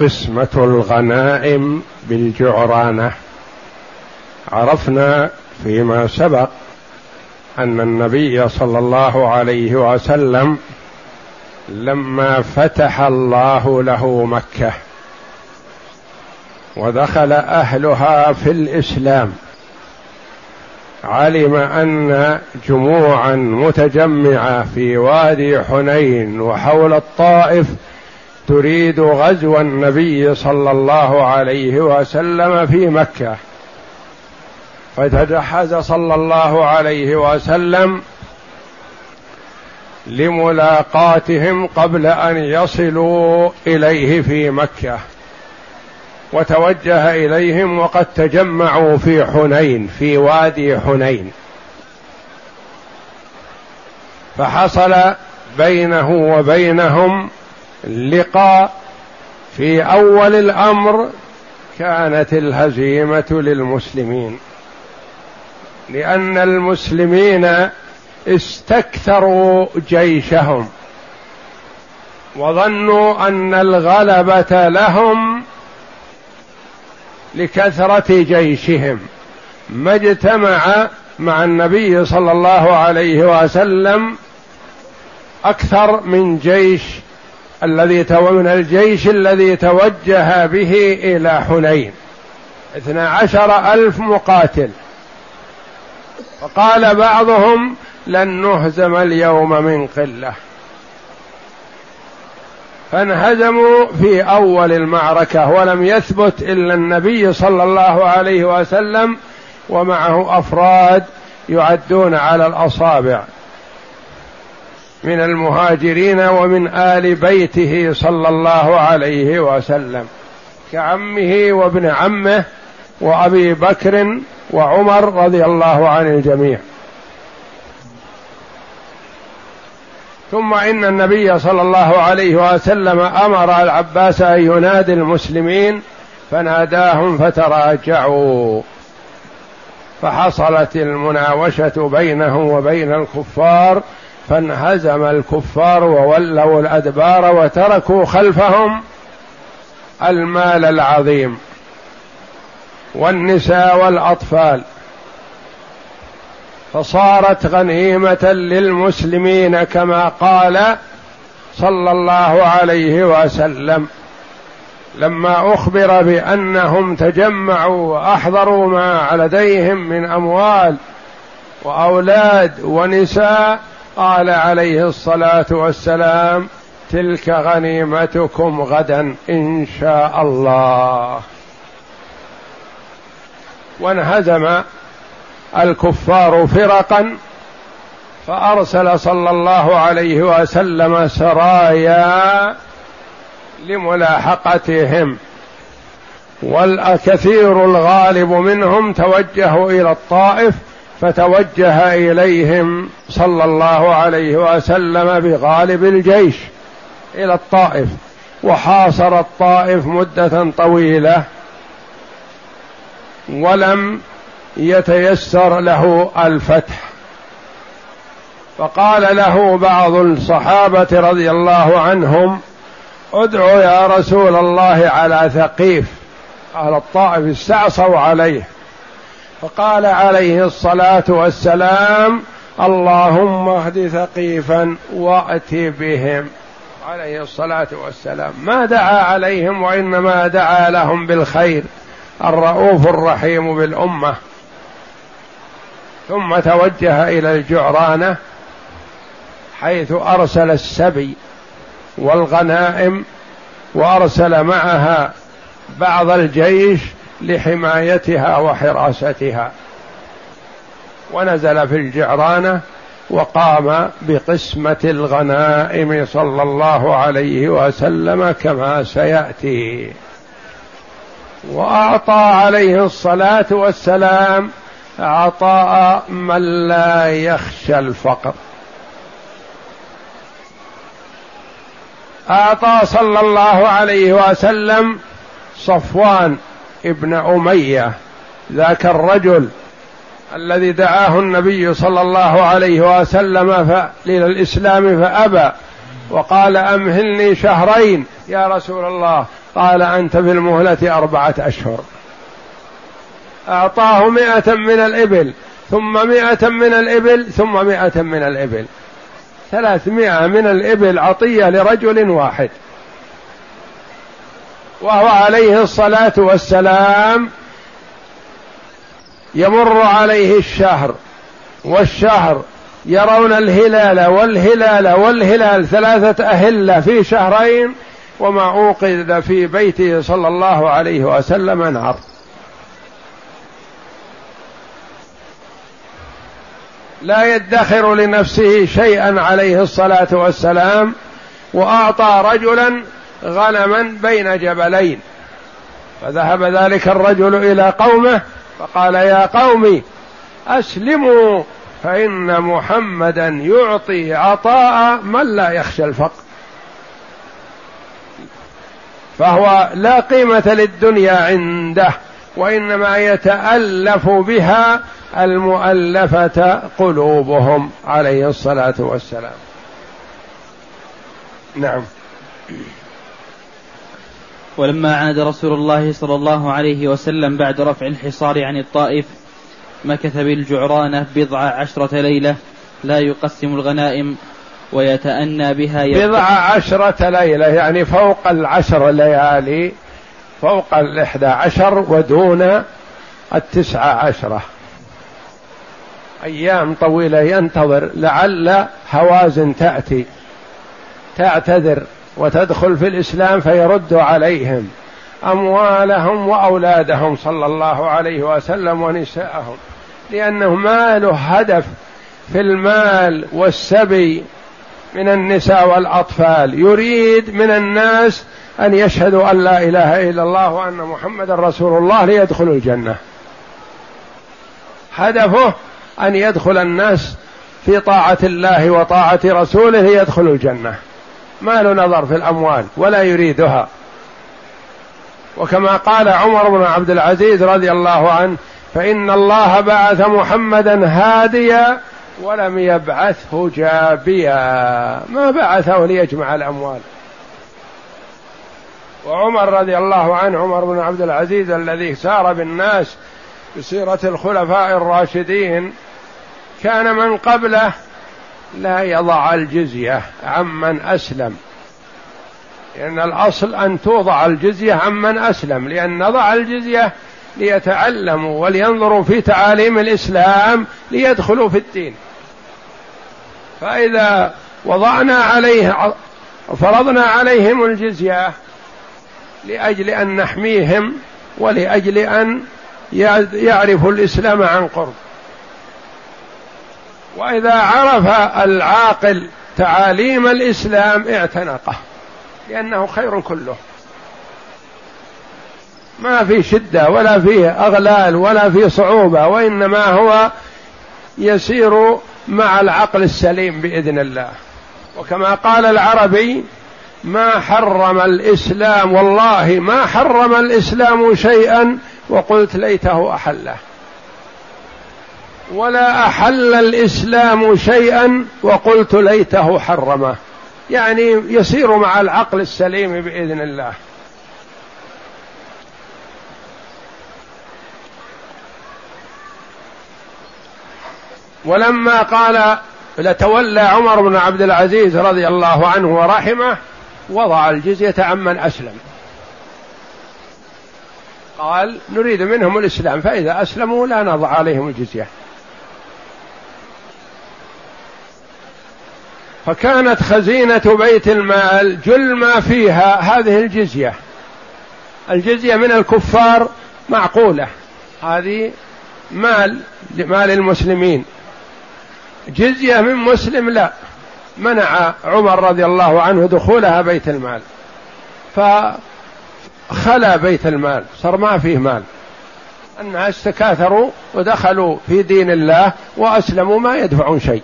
قسمة الغنائم بالجعرانة. عرفنا فيما سبق أن النبي صلى الله عليه وسلم لما فتح الله له مكة ودخل أهلها في الإسلام علم أن جموعا متجمعة في وادي حنين وحول الطائف تريد غزو النبي صلى الله عليه وسلم في مكة. فتجهز صلى الله عليه وسلم لملاقاتهم قبل أن يصلوا إليه في مكة. وتوجه إليهم وقد تجمعوا في حنين في وادي حنين. فحصل بينه وبينهم لقاء في أول الأمر كانت الهزيمة للمسلمين لأن المسلمين استكثروا جيشهم وظنوا أن الغلبة لهم لكثرة جيشهم ما اجتمع مع النبي صلى الله عليه وسلم أكثر من جيش الذي من الجيش الذي توجه به إلى حنين. اثنا عشر ألف مقاتل. فقال بعضهم لن نهزم اليوم من قلة. فانهزموا في أول المعركة ولم يثبت إلا النبي صلى الله عليه وسلم ومعه أفراد يعدون على الأصابع. من المهاجرين ومن آل بيته صلى الله عليه وسلم. كعمه وابن عمه وأبي بكر وعمر رضي الله عن الجميع. ثم إن النبي صلى الله عليه وسلم أمر العباس أن ينادي المسلمين فناداهم فتراجعوا. فحصلت المناوشة بينه وبين الكفار فانهزم الكفار وولوا الأدبار وتركوا خلفهم المال العظيم والنساء والأطفال. فصارت غنيمة للمسلمين كما قال صلى الله عليه وسلم. لما أخبر بأنهم تجمعوا وأحضروا ما لديهم من أموال وأولاد ونساء قال عليه الصلاة والسلام تلك غنيمتكم غدا إن شاء الله. وانهزم الكفار فرقا فأرسل صلى الله عليه وسلم سرايا لملاحقتهم والكثير الغالب منهم توجهوا إلى الطائف فتوجه إليهم صلى الله عليه وسلم بغالب الجيش إلى الطائف وحاصر الطائف مدة طويلة ولم يتيسر له الفتح. فقال له بعض الصحابة رضي الله عنهم ادعو يا رسول الله على ثقيف. أهل الطائف استعصوا عليه. فقال عليه الصلاة والسلام اللهم اهد ثقيفا وأت بهم. عليه الصلاة والسلام ما دعا عليهم وإنما دعا لهم بالخير الرؤوف الرحيم بالأمة. ثم توجه إلى الجعرانة حيث أرسل السبي والغنائم وأرسل معها بعض الجيش لحمايتها وحراستها. ونزل في الجعرانة وقام بقسمة الغنائم صلى الله عليه وسلم كما سيأتي. وأعطى عليه الصلاة والسلام عطاء من لا يخشى الفقر. أعطى صلى الله عليه وسلم صفوان ابن أمية ذاك الرجل الذي دعاه النبي صلى الله عليه وسلم إلى الإسلام فأبى وقال أمهلني شهرين يا رسول الله قال أنت في المهلة أربعة أشهر. أعطاه مائه من الإبل ثم مائه من الإبل ثم مائه من الإبل. ثلاثمائة من الإبل عطية لرجل واحد. وهو عليه الصلاة والسلام يمر عليه الشهر والشهر يرون الهلال والهلال والهلال ثلاثة أهلة في شهرين وما أوقد في بيته صلى الله عليه وسلم نار. لا يدخر لنفسه شيئا عليه الصلاة والسلام وأعطى رجلا غنما بين جبلين. فذهب ذلك الرجل إلى قومه فقال يا قوم أسلموا فإن محمدا يعطي عطاء من لا يخشى الفقر. فهو لا قيمة للدنيا عنده وإنما يتألف بها المؤلفة قلوبهم عليه الصلاة والسلام. نعم. ولما عاد رسول الله صلى الله عليه وسلم بعد رفع الحصار عن الطائف مكث بالجعرانة بضع عشرة ليلة لا يقسم الغنائم ويتأنى بها بضع عشرة ليلة يعني فوق العشر ليالي فوق الإحدى عشر ودون التسعة عشرة. أيام طويلة ينتظر لعل هوازن تأتي تعتذر. وتدخل في الإسلام فيرد عليهم أموالهم وأولادهم صلى الله عليه وسلم ونساءهم لأنه ما له هدف في المال والسبي من النساء والأطفال. يريد من الناس أن يشهدوا أن لا إله إلا الله وأن محمد رسول الله ليدخلوا الجنة. هدفه أن يدخل الناس في طاعة الله وطاعة رسوله يدخل الجنة. ما له نظر في الأموال ولا يريدها. وكما قال عمر بن عبد العزيز رضي الله عنه فإن الله بعث محمدا هاديا ولم يبعثه جابيا. ما بعثه ليجمع الأموال. وعمر رضي الله عنه عمر بن عبد العزيز الذي سار بالناس بسيرة الخلفاء الراشدين كان من قبله لا يضع الجزية عمن أسلم. لأن الأصل أن توضع الجزية عمن أسلم. لأن نضع الجزية ليتعلموا ولينظروا في تعاليم الإسلام ليدخلوا في الدين. فإذا وضعنا عليه فرضنا عليهم الجزية لأجل أن نحميهم ولأجل أن يعرفوا الإسلام عن قرب. وإذا عرف العاقل تعاليم الإسلام اعتنقه لأنه خير كله. ما في شدة ولا فيه أغلال ولا في صعوبة وإنما هو يسير مع العقل السليم بإذن الله. وكما قال العربي ما حرم الإسلام والله ما حرم الإسلام شيئا وقلت ليته أحله. ولا أحل الإسلام شيئا وقلت ليته حرمه. يعني يسير مع العقل السليم بإذن الله. ولما قال لتولى عمر بن عبد العزيز رضي الله عنه ورحمه وضع الجزية عمن أسلم. قال نريد منهم الإسلام فإذا أسلموا لا نضع عليهم الجزية. فكانت خزينة بيت المال جل ما فيها هذه الجزية. الجزية من الكفار معقولة. هذه مال لمال المسلمين. جزية من مسلم لا. منع عمر رضي الله عنه دخولها بيت المال. خلا بيت المال. صار ما فيه مال. الناس تكاثروا ودخلوا في دين الله وأسلموا ما يدفعون شيء.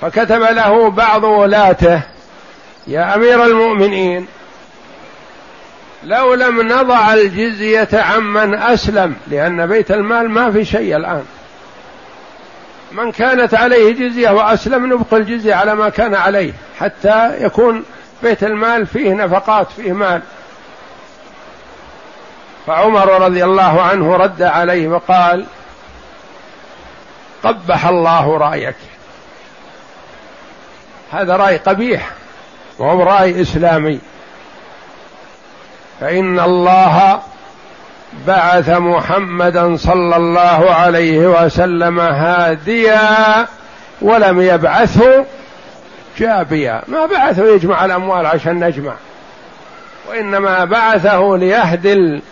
فكتب له بعض ولاته يا أمير المؤمنين لو لم نضع الجزية عمن أسلم لأن بيت المال ما في شيء الآن. من كانت عليه جزية وأسلم نبقي الجزية على ما كان عليه حتى يكون بيت المال فيه نفقات فيه مال. فعمر رضي الله عنه رد عليه وقال قبح الله رأيك. هذا رأي قبيح وهو رأي إسلامي. فإن الله بعث محمدا صلى الله عليه وسلم هاديا ولم يبعثه جابيا. ما بعثه يجمع الأموال عشان نجمع. وإنما بعثه ليهدي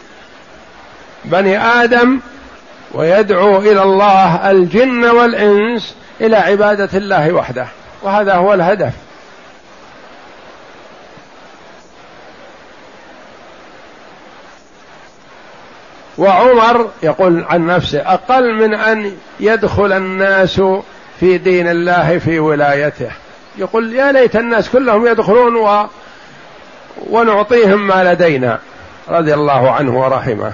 بني آدم ويدعو إلى الله الجن والإنس إلى عبادة الله وحده. وهذا هو الهدف. وعمر يقول عن نفسه أقل من أن يدخل الناس في دين الله في ولايته. يقول يا ليت الناس كلهم يدخلون و ونعطيهم ما لدينا رضي الله عنه ورحمه.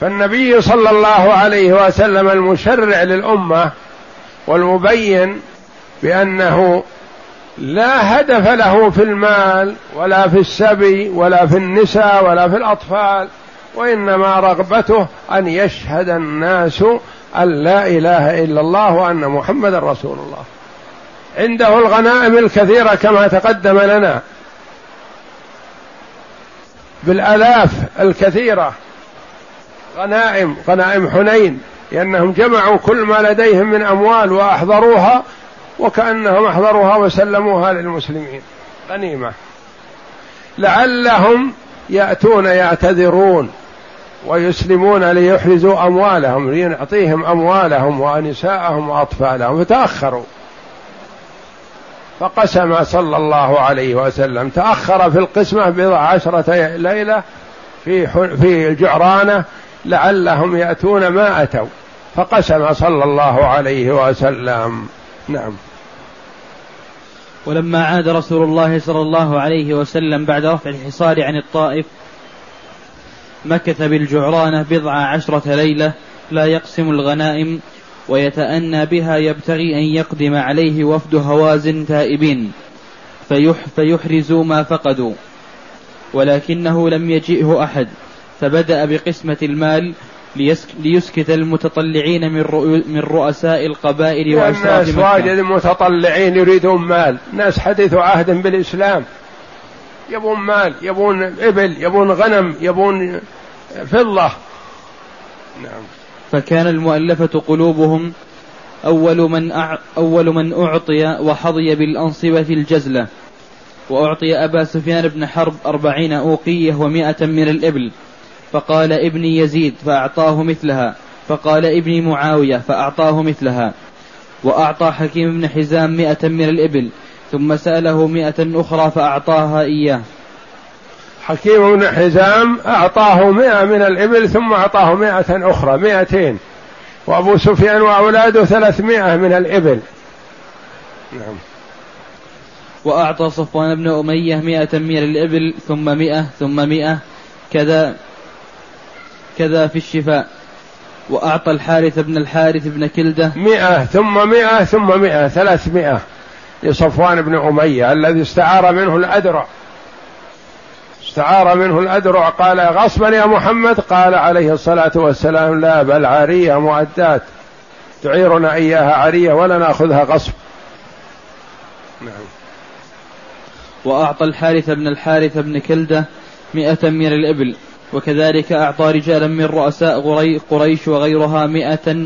فالنبي صلى الله عليه وسلم المشرع للأمة والمبين بأنه لا هدف له في المال ولا في السبي ولا في النساء ولا في الأطفال وإنما رغبته أن يشهد الناس أن لا إله إلا الله وأن محمدا رسول الله. عنده الغنائم الكثيرة كما تقدم لنا. بالآلاف الكثيرة. غنائم غنائم حنين. لأنهم جمعوا كل ما لديهم من أموال وأحضروها وكأنهم أحضروها وسلموها للمسلمين. غنيمة. لعلهم يأتون يعتذرون ويسلمون ليحرزوا أموالهم ليعطيهم أموالهم ونساءهم وأطفالهم. فتأخروا. فقسم صلى الله عليه وسلم. تأخر في القسمة بضع عشرة ليلة في في الجعرانة لعلهم يأتون ما أتوا. فقسم صلى الله عليه وسلم. نعم. ولما عاد رسول الله صلى الله عليه وسلم بعد رفع الحصار عن الطائف مكث بالجعرانة بضع عشرة ليلة لا يقسم الغنائم ويتأنى بها يبتغي أن يقدم عليه وفد هوازن تائبين فيح فيحرزوا ما فقدوا ولكنه لم يجئه أحد. فبدأ بقسمة المال ليسكت المتطلعين من من رؤساء القبائل وأشراف الناس واجد المتطلعين يريدون مال. ناس حديث عهد بالإسلام. يبون مال يبون إبل يبون غنم يبون فضة. نعم. فكان المؤلفة قلوبهم أول من أع... أول من أعطي وحظي بالأنصبة الجزلة وأعطي أبا سفيان بن حرب أربعين أوقية ومائة من الإبل. فقال ابني يزيد فأعطاه مثلها فقال ابني معاوية فأعطاه مثلها. وأعطى حكيم بن حزام مئة من الإبل ثم سأله مئة أخرى فأعطاها إياه. حكيم بن حزام أعطاه مئة من الإبل ثم أعطاه مئة أخرى مئتين. وأبو سفيان وأولاده ثلاثمائة من الإبل. نعم. وأعطى صفوان بن أمية مئة من الإبل ثم مئة ثم مئة كذا. كذا في الشفاء. وأعطى الحارث بن الحارث بن كلدة مئة ثم مئة ثم مئة ثلاثمائة لصفوان بن أمية الذي استعار منه الأدرع. استعار منه الأدرع قال غصبا يا محمد؟ قال عليه الصلاة والسلام لا بل عارية مؤدات تعيرنا إياها عارية ولا نأخذها غصب. نعم وأعطى الحارث بن الحارث بن كلدة مئة من الإبل. وكذلك أعطى رجالا من رؤساء قريش وغيرها مئة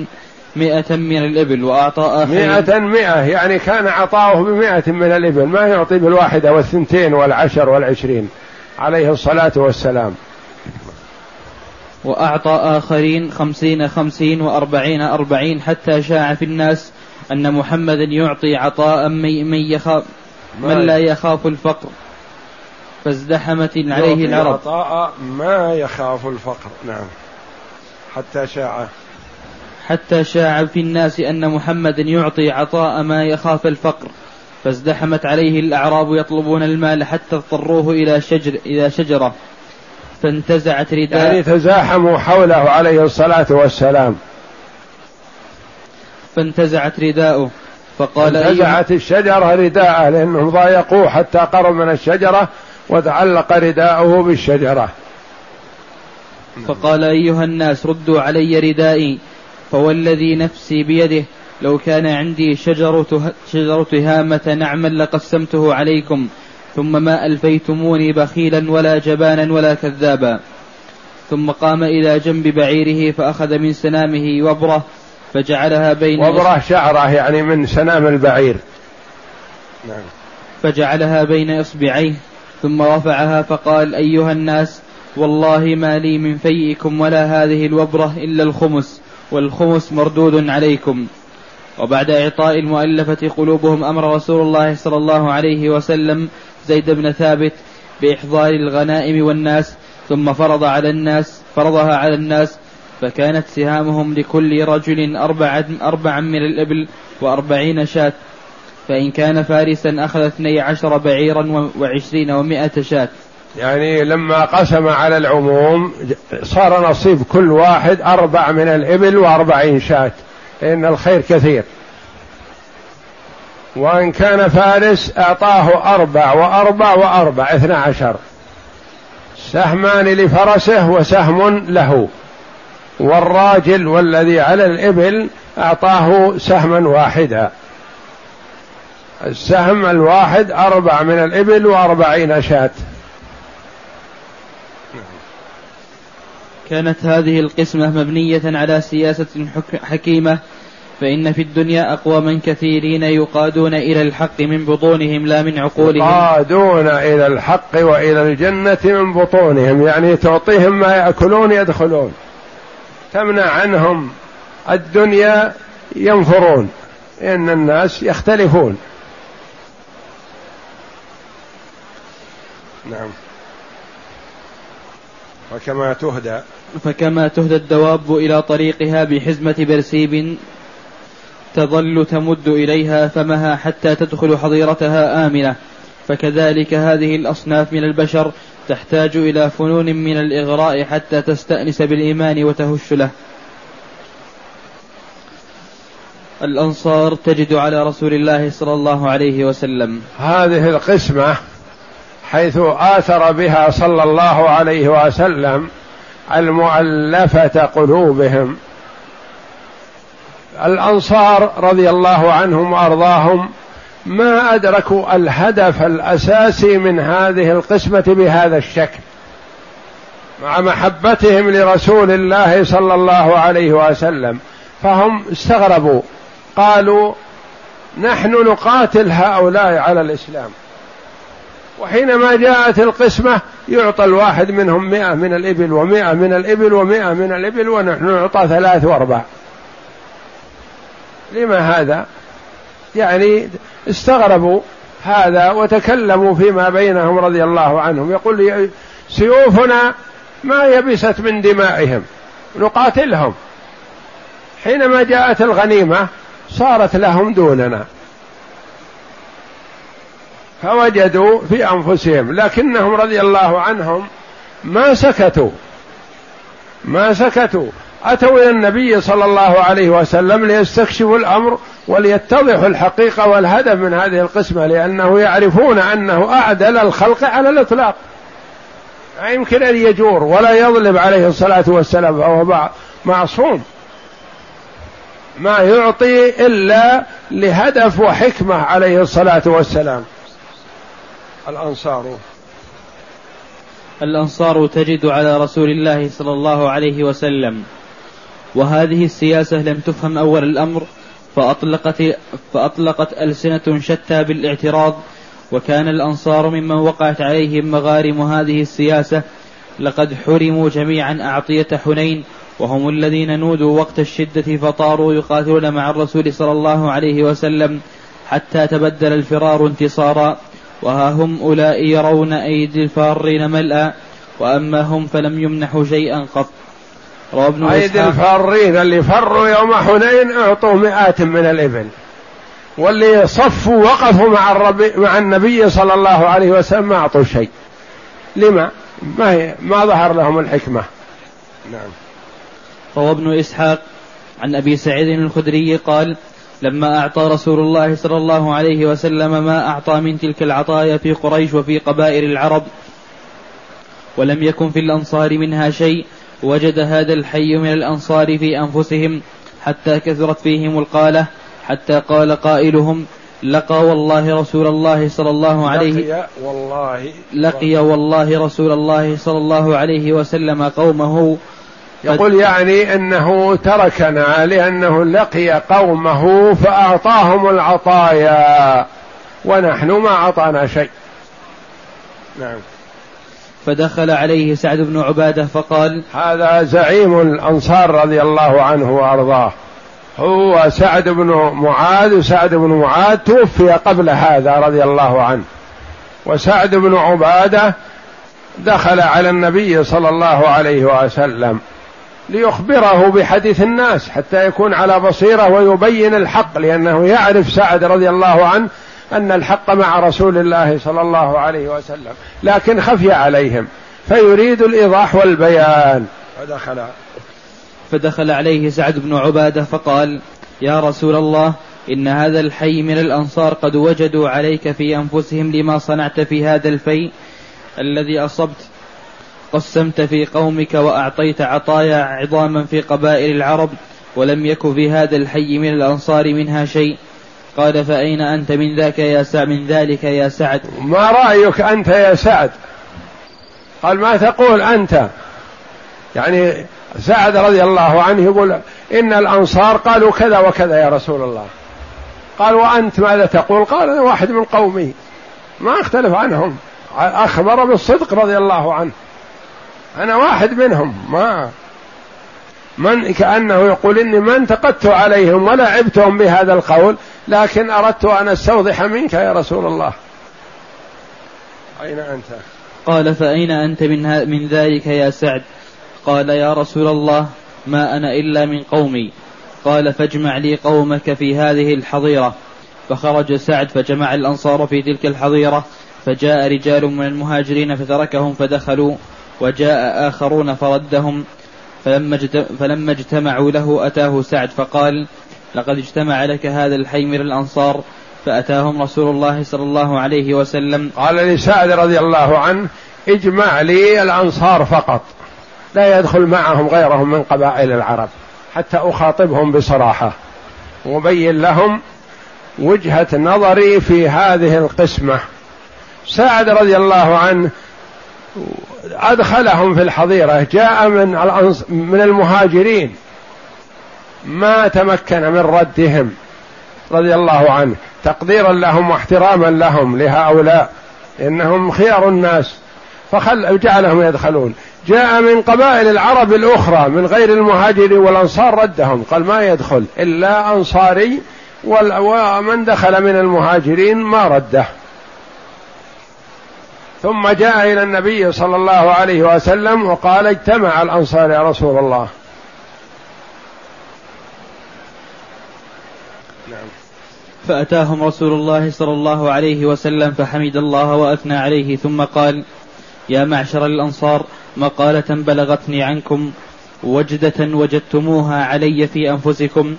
مئة من الإبل وأعطى آخرين. مئة مئة. يعني كان عطاؤه بمئة من الإبل. ما يعطي بالواحدة والثنتين والعشر والعشرين. عليه الصلاة والسلام. وأعطى آخرين خمسين خمسين وأربعين أربعين. حتى شاع في الناس أن محمدا يعطي عطاء من, يخاف من لا يخاف الفقر. فازدحمت عليه العرب. عطاء ما يخاف الفقر. نعم. حتى شاع. حتى شاع في الناس أن محمدا يعطي عطاء ما يخاف الفقر. فازدحمت عليه الأعراب يطلبون المال حتى اضطروه إلى شجر إلى شجرة. فانتزعت رداء. يعني تزاحموا حوله عليه الصلاة والسلام. فانتزعت رداءه. فقال انتزعت الشجرة رداءه لأنهم ضايقوه حتى قرب من الشجرة. وتعلق رداءه بالشجرة. فقال أيها الناس ردوا علي ردائي فوالذي نفسي بيده لو كان عندي شجرة, شجرة تهامة نعما لقسمته عليكم ثم ما ألفيتموني بخيلا ولا جبانا ولا كذابا. ثم قام إلى جنب بعيره فأخذ من سنامه وبرة فجعلها بين وبرة شعرة يعني من سنام البعير. نعم فجعلها بين إصبعيه ثم رفعها فقال أيها الناس والله ما لي من فيئكم ولا هذه الوبرة إلا الخمس والخمس مردود عليكم. وبعد إعطاء المؤلفة قلوبهم أمر رسول الله صلى الله عليه وسلم زيد بن ثابت بإحضار الغنائم والناس ثم فرض على الناس فرضها على الناس فكانت سهامهم لكل رجل أربعة, أربعا من الإبل وأربعين شاة. فإن كان فارسا أخذ اثني عشر بعيرا وعشرين ومائة شاة. يعني لما قسم على العموم صار نصيب كل واحد أربع من الإبل وأربعين شاة لأن الخير كثير. وإن كان فارس أعطاه أربع وأربع وأربع اثنى عشر. سهمان لفرسه وسهم له. والراجل والذي على الإبل أعطاه سهما واحدا. السهم الواحد أربع من الإبل وأربعين شاة كانت هذه القسمة مبنية على سياسة حكيمة فإن في الدنيا أقواما كثيرين يقادون إلى الحق من بطونهم لا من عقولهم. يقادون إلى الحق وإلى الجنة من بطونهم يعني تعطيهم ما يأكلون يدخلون. تمنع عنهم الدنيا ينفرون إن الناس يختلفون. نعم. وكما تهدى. فكما تهدى الدواب إلى طريقها بحزمة برسيب تظل تمد إليها فمها حتى تدخل حظيرتها آمنة. فكذلك هذه الأصناف من البشر تحتاج إلى فنون من الإغراء حتى تستأنس بالإيمان وتهش له. الأنصار تجد على رسول الله صلى الله عليه وسلم. هذه القسمة حيث آثر بها صلى الله عليه وسلم المؤلفة قلوبهم. الأنصار رضي الله عنهم وأرضاهم ما أدركوا الهدف الأساسي من هذه القسمة بهذا الشكل مع محبتهم لرسول الله صلى الله عليه وسلم. فهم استغربوا قالوا نحن نقاتل هؤلاء على الإسلام. وحينما جاءت القسمة يعطى الواحد منهم مئة من الإبل ومئة من الإبل ومئة من الإبل ونحن نعطى ثلاث وأربع. لما هذا؟ يعني استغربوا هذا وتكلموا فيما بينهم رضي الله عنهم. يقول سيوفنا ما يبست من دمائهم نقاتلهم. حينما جاءت الغنيمة صارت لهم دوننا. فوجدوا في أنفسهم لكنهم رضي الله عنهم ما سكتوا ما سكتوا. أتوا إلى النبي صلى الله عليه وسلم ليستكشفوا الأمر وليتضحوا الحقيقة والهدف من هذه القسمة لأنه يعرفون أنه أعدل الخلق على الإطلاق. لا يمكن أن يجور ولا يظلم عليه الصلاة والسلام فهو معصوم. ما يعطي إلا لهدف وحكمة عليه الصلاة والسلام. الأنصار. الأنصار تجد على رسول الله صلى الله عليه وسلم. وهذه السياسة لم تفهم أول الأمر فأطلقت فأطلقت ألسنة شتى بالاعتراض وكان الأنصار ممن وقعت عليهم مغارم هذه السياسة. لقد حرموا جميعا أعطية حنين وهم الذين نودوا وقت الشدة فطاروا يقاتلون مع الرسول صلى الله عليه وسلم حتى تبدل الفرار انتصارا. وها هم أولئك يرون أيدي الفارين ملأ وأما هم فلم يمنحوا شيئا قط. روى ابن أيدي الفارين اللي فروا يوم حنين أعطوا مئات من الإبل واللي صفوا وقفوا مع الربي مع النبي صلى الله عليه وسلم ما أعطوا شيء. لما؟ ما هي ما ظهر لهم الحكمة. نعم. روى ابن إسحاق عن أبي سعيد الخدري قال لما أعطى رسول الله صلى الله عليه وسلم ما أعطى من تلك العطايا في قريش وفي قبائل العرب ولم يكن في الأنصار منها شيء وجد هذا الحي من الأنصار في أنفسهم حتى كثرت فيهم القالة حتى قال قائلهم لقى والله رسول الله صلى الله عليه لقي والله لقي والله رسول الله صلى الله عليه وسلم قومه يقول يعني إنه تركنا لأنه لقي قومه فأعطاهم العطايا ونحن ما أعطانا شيء. نعم. فدخل عليه سعد بن عبادة فقال هذا زعيم الأنصار رضي الله عنه وأرضاه. هو سعد بن معاذ وسعد بن معاذ توفي قبل هذا رضي الله عنه. وسعد بن عبادة دخل على النبي صلى الله عليه وسلم. ليخبره بحديث الناس حتى يكون على بصيرة ويبين الحق لأنه يعرف سعد رضي الله عنه أن الحق مع رسول الله صلى الله عليه وسلم لكن خفي عليهم فيريد الإيضاح والبيان. فدخل. فدخل عليه سعد بن عبادة فقال يا رسول الله إن هذا الحي من الأنصار قد وجدوا عليك في أنفسهم لما صنعت في هذا الفيء الذي أصبت قسمت في قومك وأعطيت عطايا عظاما في قبائل العرب ولم يك في هذا الحي من الأنصار منها شيء. قال فأين أنت من ذاك يا سعد من ذلك يا سعد؟ ما رأيك أنت يا سعد؟ قال ما تقول أنت؟ يعني سعد رضي الله عنه يقول إن الأنصار قالوا كذا وكذا يا رسول الله. قال وأنت ماذا تقول؟ قال أنا واحد من قومي. ما أختلف عنهم. أخبر بالصدق رضي الله عنه. أنا واحد منهم ما من كأنه يقول إني ما انتقدت عليهم ولا عبتهم بهذا القول لكن أردت أن أستوضح منك يا رسول الله. أين أنت؟ قال فأين أنت من, من ذلك يا سعد؟ قال يا رسول الله ما أنا إلا من قومي. قال فاجمع لي قومك في هذه الحظيرة. فخرج سعد فجمع الأنصار في تلك الحظيرة فجاء رجال من المهاجرين فتركهم فدخلوا وجاء آخرون فردهم فلما, اجتمعوا له أتاه سعد فقال لقد اجتمع لك هذا الحي من الأنصار فأتاهم رسول الله صلى الله عليه وسلم. قال لسعد رضي الله عنه اجمع لي الأنصار فقط لا يدخل معهم غيرهم من قبائل العرب حتى أخاطبهم بصراحة وبين لهم وجهة نظري في هذه القسمة. سعد رضي الله عنه أدخلهم في الحظيرة. جاء من من المهاجرين. ما تمكن من ردهم رضي الله عنه. تقديرا لهم واحتراما لهم لهؤلاء. إنهم خيار الناس. فخل جعلهم يدخلون. جاء من قبائل العرب الأخرى من غير المهاجر والأنصار ردهم. قال ما يدخل إلا أنصاري ومن دخل من المهاجرين ما رده. ثم جاء إلى النبي صلى الله عليه وسلم وقال اجتمع الأنصار يا رسول الله. فأتاهم رسول الله صلى الله عليه وسلم فحمد الله وأثنى عليه ثم قال يا معشر الأنصار مقالة بلغتني عنكم وجدة وجدتموها علي في أنفسكم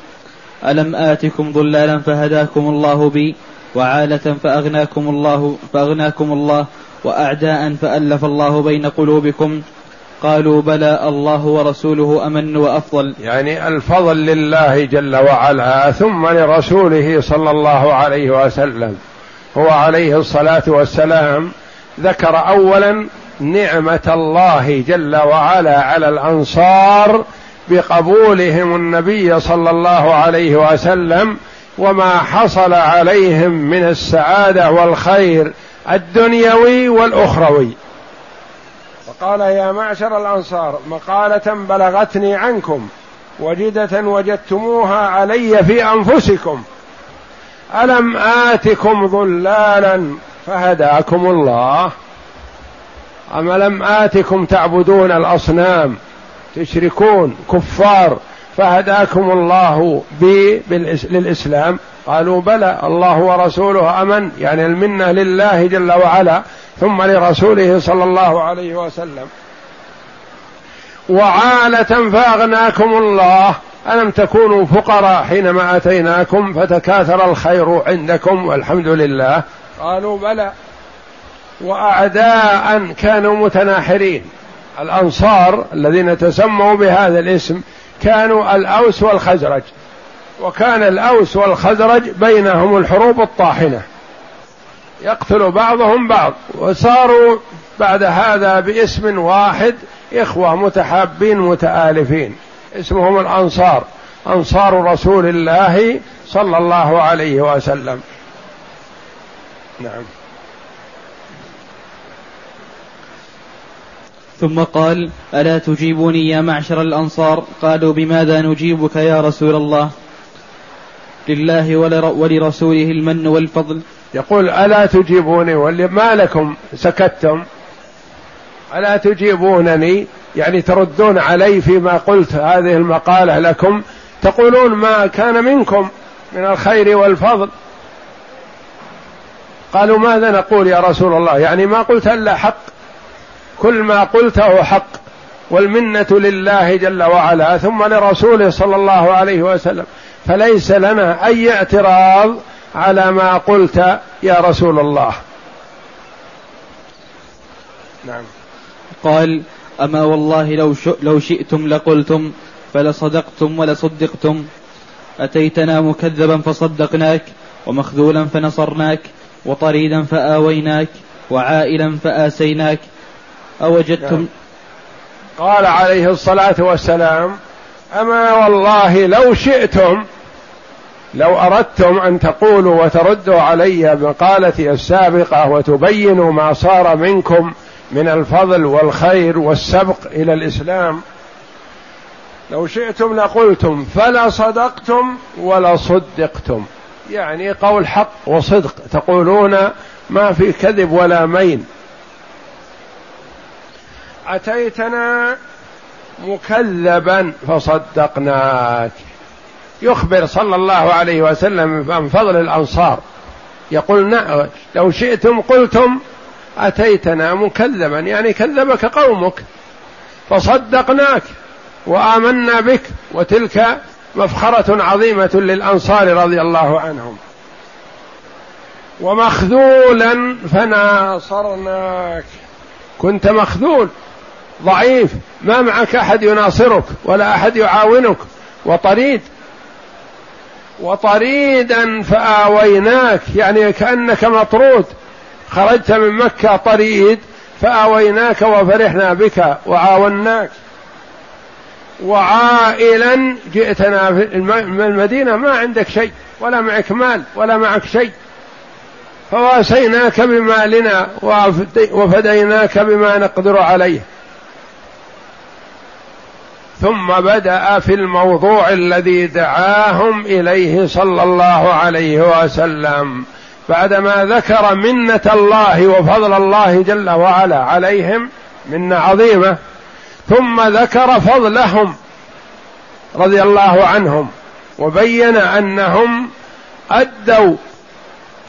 ألم آتكم ضلالا فهداكم الله بي وعالة فأغناكم الله فأغناكم الله وأعداء فألف الله بين قلوبكم. قالوا بلى الله ورسوله أمن وأفضل. يعني الفضل لله جل وعلا ثم لرسوله صلى الله عليه وسلم. هو عليه الصلاة والسلام ذكر أولا نعمة الله جل وعلا على الأنصار بقبولهم النبي صلى الله عليه وسلم وما حصل عليهم من السعادة والخير الدنيوي والأخروي. فقال يا معشر الأنصار مقالة بلغتني عنكم وجدة وجدتموها علي في أنفسكم. ألم آتكم ظلالا فهداكم الله؟ أم لم آتكم تعبدون الأصنام؟ تشركون كفار فهداكم الله بي للإسلام. قالوا بلى الله ورسوله أمن يعني المنة لله جل وعلا ثم لرسوله صلى الله عليه وسلم. وعالة فأغناكم الله. ألم تكونوا فقراء حينما أتيناكم فتكاثر الخير عندكم والحمد لله. قالوا بلى. وأعداء كانوا متناحرين. الأنصار الذين تسموا بهذا الاسم كانوا الأوس والخزرج وكان الأوس والخزرج بينهم الحروب الطاحنة. يقتل بعضهم بعض وصاروا بعد هذا باسم واحد إخوة متحابين متآلفين اسمهم الأنصار أنصار رسول الله صلى الله عليه وسلم. نعم. ثم قال ألا تجيبوني يا معشر الأنصار؟ قالوا بماذا نجيبك يا رسول الله؟ لله ولرسوله المن والفضل. يقول ألا تجيبوني؟ ما لكم سكتتم. ألا تجيبونني؟ يعني تردون علي فيما قلت هذه المقالة لكم. تقولون ما كان منكم من الخير والفضل. قالوا ماذا نقول يا رسول الله؟ يعني ما قلت إلا حق. كل ما قلته حق والمنة لله جل وعلا ثم لرسوله صلى الله عليه وسلم. فليس لنا أي اعتراض على ما قلت يا رسول الله. نعم. قال أما والله لو لو شئتم لقلتم فلصدقتم ولصدقتم. أتيتنا مكذبا فصدقناك ومخذولا فنصرناك وطريدا فآويناك وعائلا فآسيناك أوجدتم. قال عليه الصلاة والسلام أما والله لو شئتم لو أردتم أن تقولوا وتردوا علي مقالتي السابقة وتبينوا ما صار منكم من الفضل والخير والسبق إلى الإسلام لو شئتم لقلتم فلا صدقتم ولا صدقتم يعني قول حق وصدق تقولون ما في كذب ولا مين أتيتنا مكذبا فصدقناك. يخبر صلى الله عليه وسلم عن فضل الأنصار. يقول نعم لو شئتم قلتم أتيتنا مكذبا يعني كذبك قومك. فصدقناك وآمنا بك وتلك مفخرة عظيمة للأنصار رضي الله عنهم. ومخذولا فناصرناك. كنت مخذول. ضعيف ما معك أحد يناصرك ولا أحد يعاونك. وطريد وطريدا فآويناك يعني كأنك مطرود. خرجت من مكة طريد فآويناك وفرحنا بك وعاوناك. وعائلا جئتنا من المدينة ما عندك شيء ولا معك مال ولا معك شيء. فواسيناك بمالنا وفديناك بما نقدر عليه. ثم بدأ في الموضوع الذي دعاهم إليه صلى الله عليه وسلم. بعدما ذكر منة الله وفضل الله جل وعلا عليهم منة عظيمة ثم ذكر فضلهم رضي الله عنهم وبين أنهم أدوا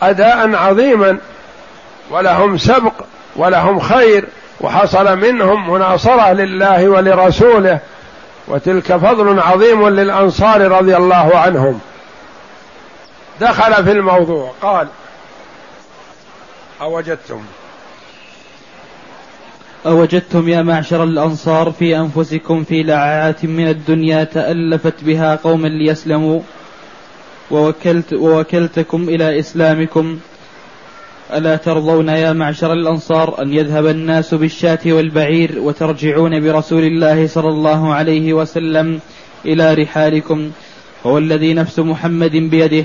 أداء عظيما ولهم سبق ولهم خير وحصل منهم مناصرة لله ولرسوله وتلك فضل عظيم للأنصار رضي الله عنهم. دخل في الموضوع قال أوجدتم. أوجدتم يا معشر الأنصار في أنفسكم في لعات من الدنيا تألفت بها قوما ليسلموا ووكلت ووكلتكم إلى إسلامكم. ألا ترضون يا معشر الأنصار أن يذهب الناس بالشاة والبعير وترجعون برسول الله صلى الله عليه وسلم إلى رحالكم؟ هو الذي نفس محمد بيده.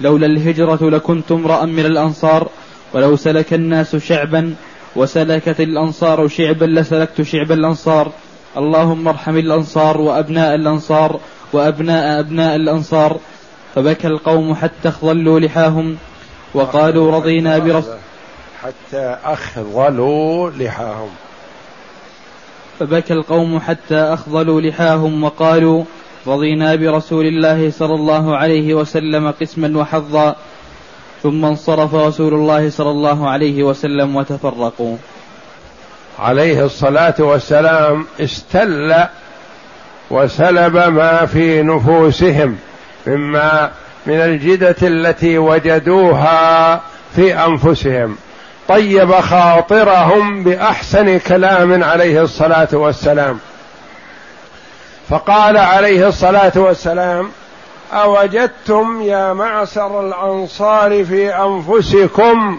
لولا الهجرة لكنت امرأ من الأنصار. ولو سلك الناس شعبا وسلكت الأنصار شعبا لسلكت شعب الأنصار. اللهم ارحم الأنصار وأبناء الأنصار وأبناء أبناء الأنصار. فبكى القوم حتى اخضلوا لحاهم. وقالوا رضينا برسول حتى أخضلوا لحاهم. فبكى القوم حتى أخضلوا لحاهم وقالوا رضينا برسول الله صلى الله عليه وسلم قسما وحظا. ثم انصرف رسول الله صلى الله عليه وسلم وتفرقوا. عليه الصلاة والسلام استل وسلب ما في نفوسهم مما من الجدة التي وجدوها في أنفسهم. طيب خاطرهم بأحسن كلام عليه الصلاة والسلام. فقال عليه الصلاة والسلام أوجدتم يا معسر الأنصار في أنفسكم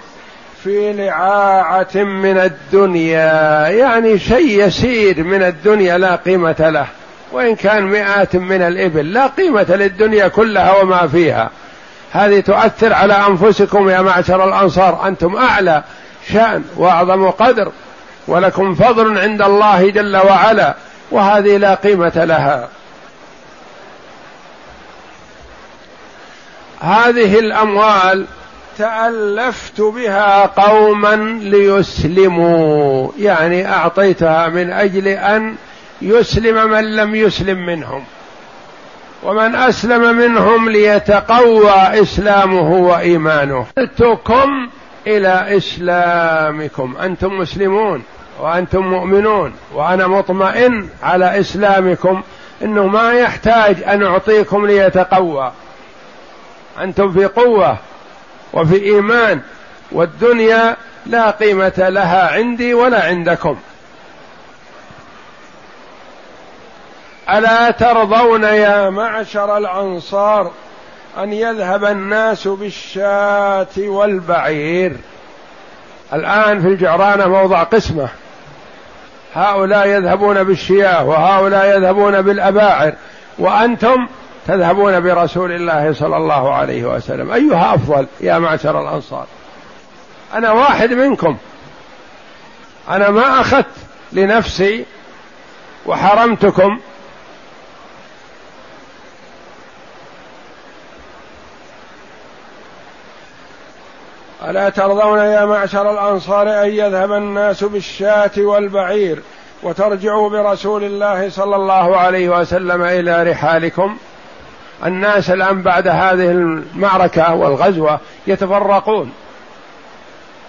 في لعاعة من الدنيا. يعني شيء يسير من الدنيا لا قيمة له. وإن كان مئات من الإبل لا قيمة للدنيا كلها وما فيها. هذه تؤثر على أنفسكم يا معشر الأنصار. أنتم أعلى شأن وأعظم قدر ولكم فضل عند الله جل وعلا وهذه لا قيمة لها. هذه الأموال تألفت بها قوما ليسلموا يعني أعطيتها من أجل أن يسلم من لم يسلم منهم. ومن أسلم منهم ليتقوى إسلامه وإيمانه. قلتكم إلى إسلامكم. أنتم مسلمون وأنتم مؤمنون. وأنا مطمئن على إسلامكم. إنه ما يحتاج أن أعطيكم ليتقوى. أنتم في قوة وفي إيمان. والدنيا لا قيمة لها عندي ولا عندكم. ألا ترضون يا معشر الأنصار أن يذهب الناس بالشاة والبعير؟ الآن في الجعرانة موضع قسمة. هؤلاء يذهبون بالشياه وهؤلاء يذهبون بالأباعر وأنتم تذهبون برسول الله صلى الله عليه وسلم. أيها أفضل يا معشر الأنصار؟ أنا واحد منكم. أنا ما أخذت لنفسي وحرمتكم ألا ترضون يا معشر الأنصار أن يذهب الناس بالشاة والبعير وترجعوا برسول الله صلى الله عليه وسلم إلى رحالكم؟ الناس الآن بعد هذه المعركة والغزوة يتفرقون.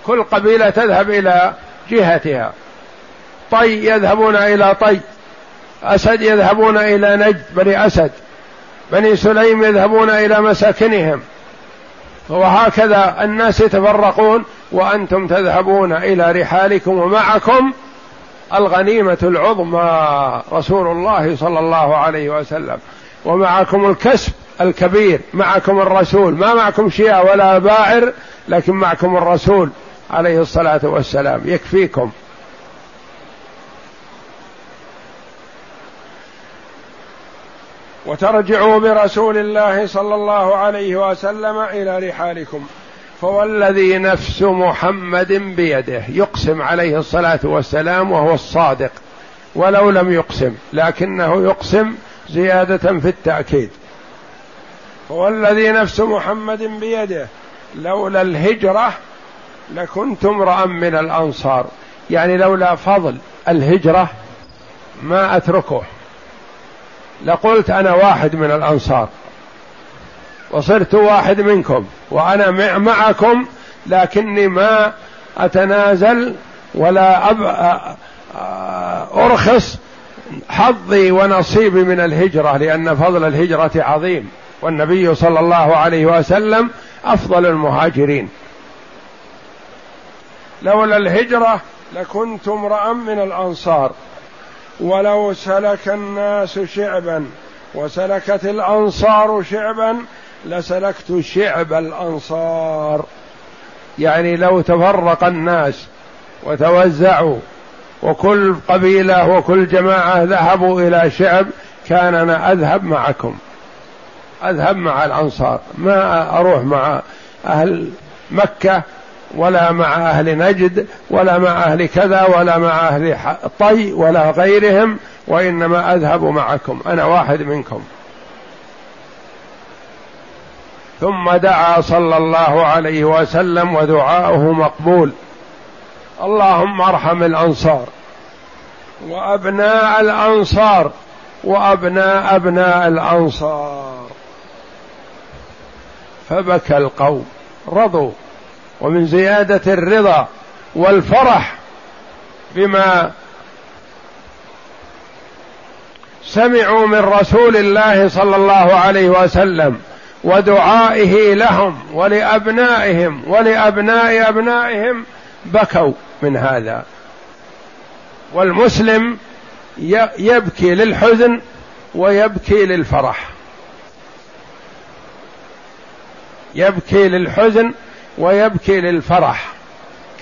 كل قبيلة تذهب إلى جهتها. طي يذهبون إلى طي أسد يذهبون إلى نجد بني أسد بني سليم يذهبون إلى مساكنهم. وهكذا الناس يتفرقون وأنتم تذهبون إلى رحالكم ومعكم الغنيمة العظمى رسول الله صلى الله عليه وسلم. ومعكم الكسب الكبير معكم الرسول. ما معكم شيعة ولا باعر لكن معكم الرسول عليه الصلاة والسلام. يكفيكم. وترجعوا برسول الله صلى الله عليه وسلم إلى رحالكم. فوالذي نفس محمد بيده يقسم عليه الصلاة والسلام وهو الصادق ولو لم يقسم لكنه يقسم زيادة في التأكيد. فوالذي نفس محمد بيده لولا الهجرة لكنت امرأ من الأنصار. يعني لولا فضل الهجرة ما أتركه. لقلت أنا واحد من الأنصار. وصرت واحد منكم وأنا معكم لكني ما أتنازل ولا أب... أرخص حظي ونصيبي من الهجرة لأن فضل الهجرة عظيم. والنبي صلى الله عليه وسلم أفضل المهاجرين. لولا الهجرة لكنت امرأ من الأنصار. ولو سلك الناس شعبا وسلكت الأنصار شعبا لسلكت شعب الأنصار. يعني لو تفرق الناس وتوزعوا وكل قبيلة وكل جماعة ذهبوا إلى شعب كان أنا أذهب معكم. أذهب مع الأنصار. ما أروح مع أهل مكة ولا مع أهل نجد ولا مع أهل كذا ولا مع أهل طي ولا غيرهم وإنما أذهب معكم أنا واحد منكم. ثم دعا صلى الله عليه وسلم ودعاؤه مقبول. اللهم ارحم الأنصار وأبناء الأنصار وأبناء أبناء الأنصار. فبكى القوم رضوا. ومن زيادة الرضا والفرح بما سمعوا من رسول الله صلى الله عليه وسلم ودعائه لهم ولأبنائهم ولأبناء أبنائهم بكوا من هذا. والمسلم يبكي للحزن ويبكي للفرح. يبكي للحزن ويبكي للفرح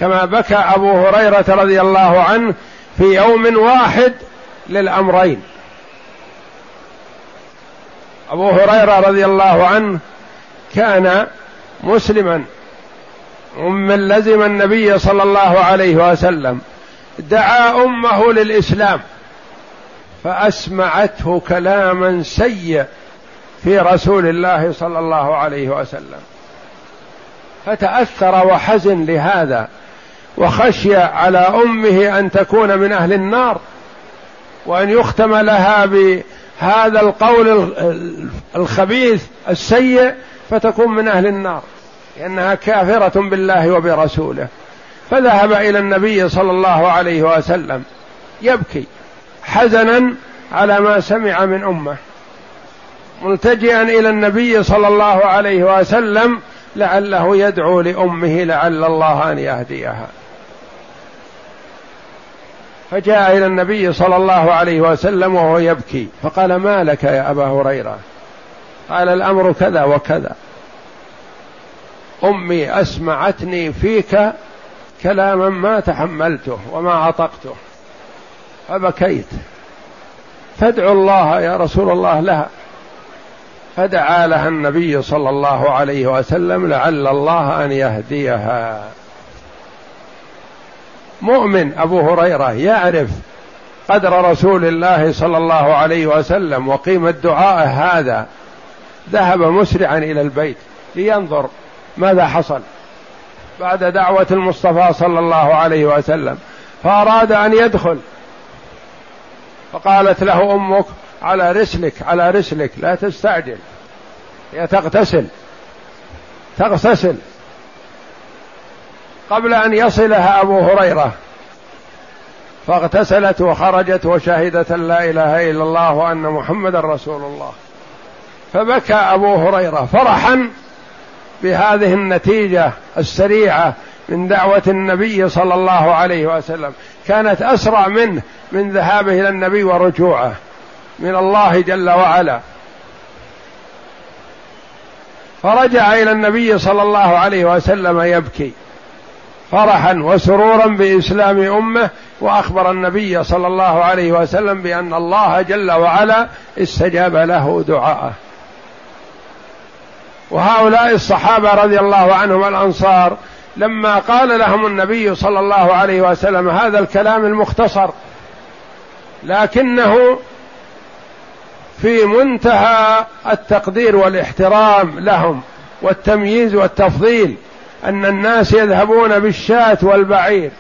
كما بكى أبو هريرة رضي الله عنه في يوم واحد للأمرين. أبو هريرة رضي الله عنه كان مسلما ومن لزم النبي صلى الله عليه وسلم دعا أمه للإسلام فأسمعته كلاما سيء في رسول الله صلى الله عليه وسلم. فتأثر وحزن لهذا وخشي على أمه أن تكون من أهل النار وأن يختم لها بهذا القول الخبيث السيء فتكون من أهل النار لأنها كافرة بالله وبرسوله. فذهب إلى النبي صلى الله عليه وسلم يبكي حزنا على ما سمع من أمه ملتجئا إلى النبي صلى الله عليه وسلم لعله يدعو لأمه لعل الله أن يهديها. فجاء إلى النبي صلى الله عليه وسلم وهو يبكي فقال ما لك يا أبا هريرة؟ قال الأمر كذا وكذا. أمي أسمعتني فيك كلاما ما تحملته وما عطقته فبكيت. فادعو الله يا رسول الله لها. فدعا لها النبي صلى الله عليه وسلم لعل الله أن يهديها. مؤمن أبو هريرة يعرف قدر رسول الله صلى الله عليه وسلم وقيمة دعائه هذا. ذهب مسرعا إلى البيت لينظر ماذا حصل. بعد دعوة المصطفى صلى الله عليه وسلم فأراد أن يدخل. فقالت له أمك على رسلك على رسلك. لا تستعجل. هي تغتسل. تغتسل. قبل أن يصلها أبو هريرة. فاغتسلت وخرجت وشهدت أن لا إله إلا الله وأن محمدا رسول الله. فبكى أبو هريرة فرحا بهذه النتيجة السريعة من دعوة النبي صلى الله عليه وسلم. كانت أسرع منه من ذهابه إلى النبي ورجوعه. من الله جل وعلا. فرجع إلى النبي صلى الله عليه وسلم يبكي فرحا وسرورا بإسلام أمه وأخبر النبي صلى الله عليه وسلم بأن الله جل وعلا استجاب له دعاءه. وهؤلاء الصحابة رضي الله عنهم الأنصار لما قال لهم النبي صلى الله عليه وسلم هذا الكلام المختصر لكنه في منتهى التقدير والاحترام لهم والتمييز والتفضيل أن الناس يذهبون بالشاة والبعير.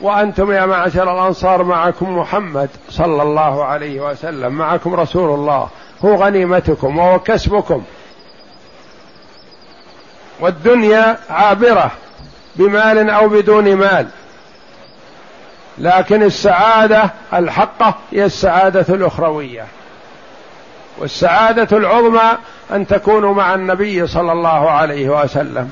وأنتم يا معشر الأنصار معكم محمد صلى الله عليه وسلم. معكم رسول الله. هو غنيمتكم وهو كسبكم. والدنيا عابرة بمال أو بدون مال. لكن السعادة الحقة هي السعادة الأخروية. والسعادة العظمى أن تكونوا مع النبي صلى الله عليه وسلم.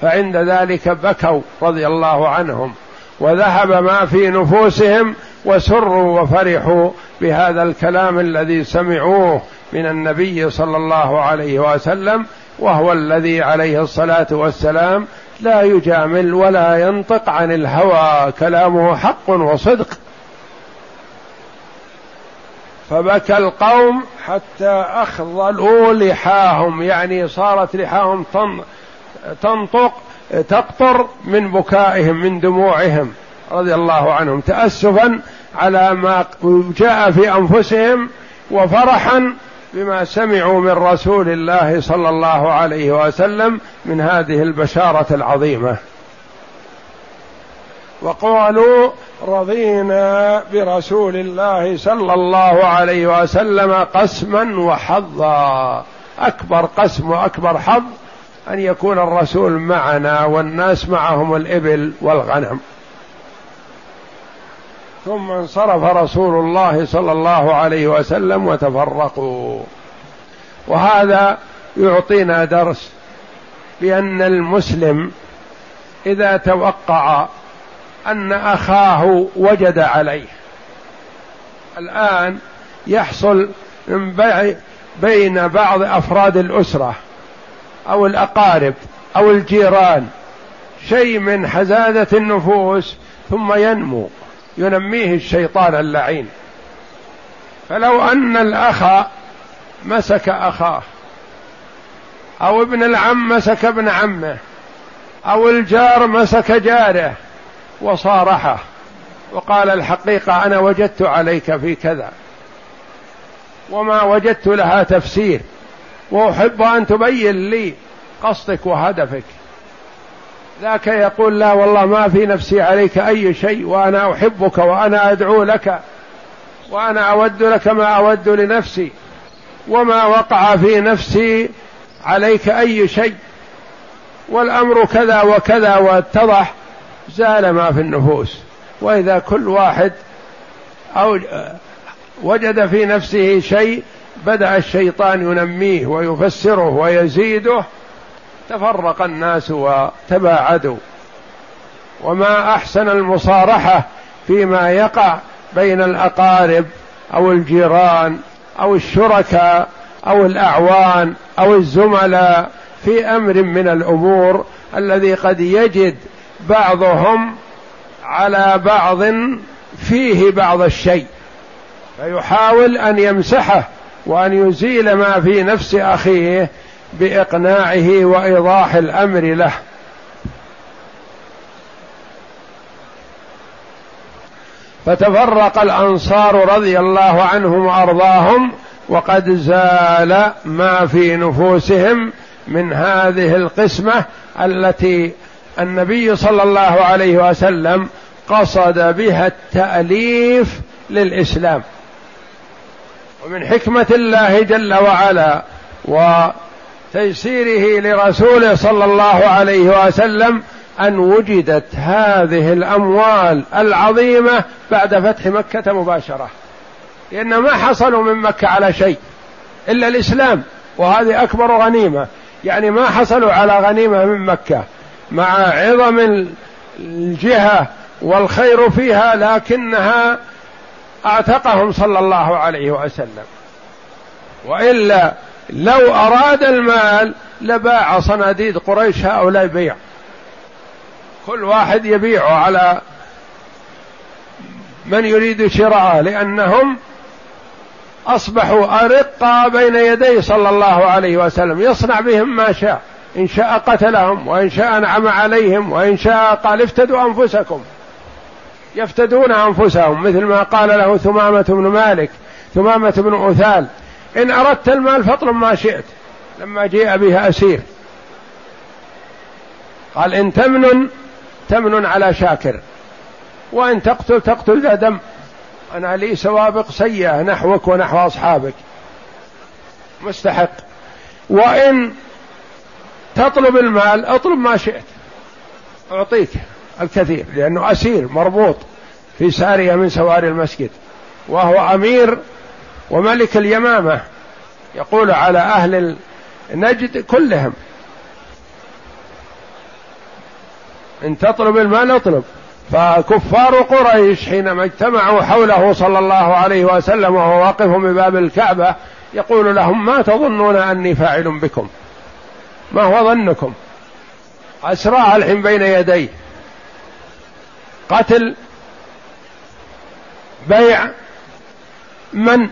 فعند ذلك بكوا رضي الله عنهم وذهب ما في نفوسهم وسروا وفرحوا بهذا الكلام الذي سمعوه من النبي صلى الله عليه وسلم وهو الذي عليه الصلاة والسلام لا يجامل ولا ينطق عن الهوى كلامه حق وصدق. فبكى القوم حتى اخضلوا لحاهم يعني صارت لحاهم تنطق تقطر من بكائهم من دموعهم رضي الله عنهم تاسفا على ما جاء في أنفسهم وفرحا بما سمعوا من رسول الله صلى الله عليه وسلم من هذه البشارة العظيمة. وقالوا رضينا برسول الله صلى الله عليه وسلم قسما وحظا. أكبر قسم وأكبر حظ أن يكون الرسول معنا والناس معهم الإبل والغنم. ثم انصرف رسول الله صلى الله عليه وسلم وتفرقوا. وهذا يعطينا درس بأن المسلم إذا توقع أن أخاه وجد عليه. الآن يحصل من بين بعض أفراد الأسرة أو الأقارب أو الجيران شيء من حزازه النفوس ثم ينمو ينميه الشيطان اللعين. فلو أن الأخ مسك أخاه أو ابن العم مسك ابن عمه أو الجار مسك جاره وصارحه وقال الحقيقة أنا وجدت عليك في كذا وما وجدت لها تفسير وأحب أن تبين لي قصدك وهدفك ذاك يقول لا والله ما في نفسي عليك أي شيء وأنا أحبك وأنا أدعو لك وأنا أود لك ما أود لنفسي وما وقع في نفسي عليك أي شيء والأمر كذا وكذا واتضح زال ما في النفوس. وإذا كل واحد أو وجد في نفسه شيء بدأ الشيطان ينميه ويفسره ويزيده تفرق الناس وتباعدوا. وما أحسن المصارحة فيما يقع بين الأقارب أو الجيران أو الشركاء أو الأعوان أو الزملاء في أمر من الأمور الذي قد يجد بعضهم على بعض فيه بعض الشيء فيحاول أن يمسحه وأن يزيل ما في نفس أخيه بإقناعه وإيضاح الأمر له. فتفرق الأنصار رضي الله عنهم وأرضاهم وقد زال ما في نفوسهم من هذه القسمة التي النبي صلى الله عليه وسلم قصد بها التأليف للإسلام. ومن حكمة الله جل وعلا وتيسيره لرسوله صلى الله عليه وسلم أن وجدت هذه الأموال العظيمة بعد فتح مكة مباشرة. لأن ما حصلوا من مكة على شيء إلا الإسلام وهذه أكبر غنيمة. يعني ما حصلوا على غنيمة من مكة. مع عظم الجهة والخير فيها لكنها أعتقهم صلى الله عليه وسلم. وإلا لو أراد المال لباع صناديد قريش هؤلاء بيع. كل واحد يبيع على من يريد شراءه لأنهم أصبحوا ارقا بين يدي صلى الله عليه وسلم. يصنع بهم ما شاء. إن شاء قتلهم وإن شاء أنعم عليهم وإن شاء قال افتدوا أنفسكم. يفتدون أنفسهم مثل ما قال له ثمامة بن مالك ثمامة بن اثال إن أردت المال فاطلب ما شئت لما جيء بها أسير. قال إن تمن تمن على شاكر وإن تقتل تقتل ذا دم. أنا لي سوابق سيئة نحوك ونحو أصحابك. مستحق. وإن تطلب المال اطلب ما شئت. أعطيك الكثير لأنه أسير مربوط في سارية من سواري المسجد وهو أمير وملك اليمامة يقول على أهل نجد كلهم إن تطلب المال اطلب. فكفار قريش حينما اجتمعوا حوله صلى الله عليه وسلم وهو واقف بباب الكعبة يقول لهم ما تظنون أني فاعل بكم؟ ما هو ظنكم؟ أسرع الحين بين يديه قتل بيع من؟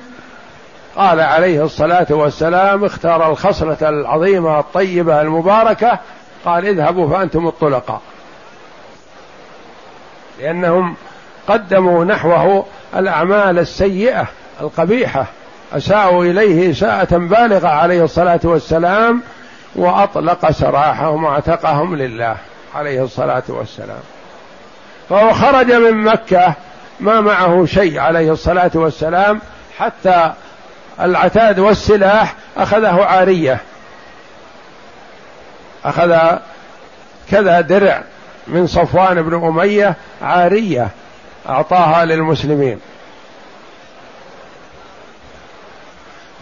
قال عليه الصلاة والسلام اختار الخصلة العظيمة الطيبة المباركة قال اذهبوا فأنتم الطلقاء. لأنهم قدموا نحوه الأعمال السيئة القبيحة أساءوا إليه اساءه بالغة عليه الصلاة والسلام وأطلق سراحهم واعتقهم لله عليه الصلاة والسلام. فهو خرج من مكة ما معه شيء عليه الصلاة والسلام حتى العتاد والسلاح أخذه عارية. أخذ كذا درع من صفوان بن أمية عارية أعطاها للمسلمين.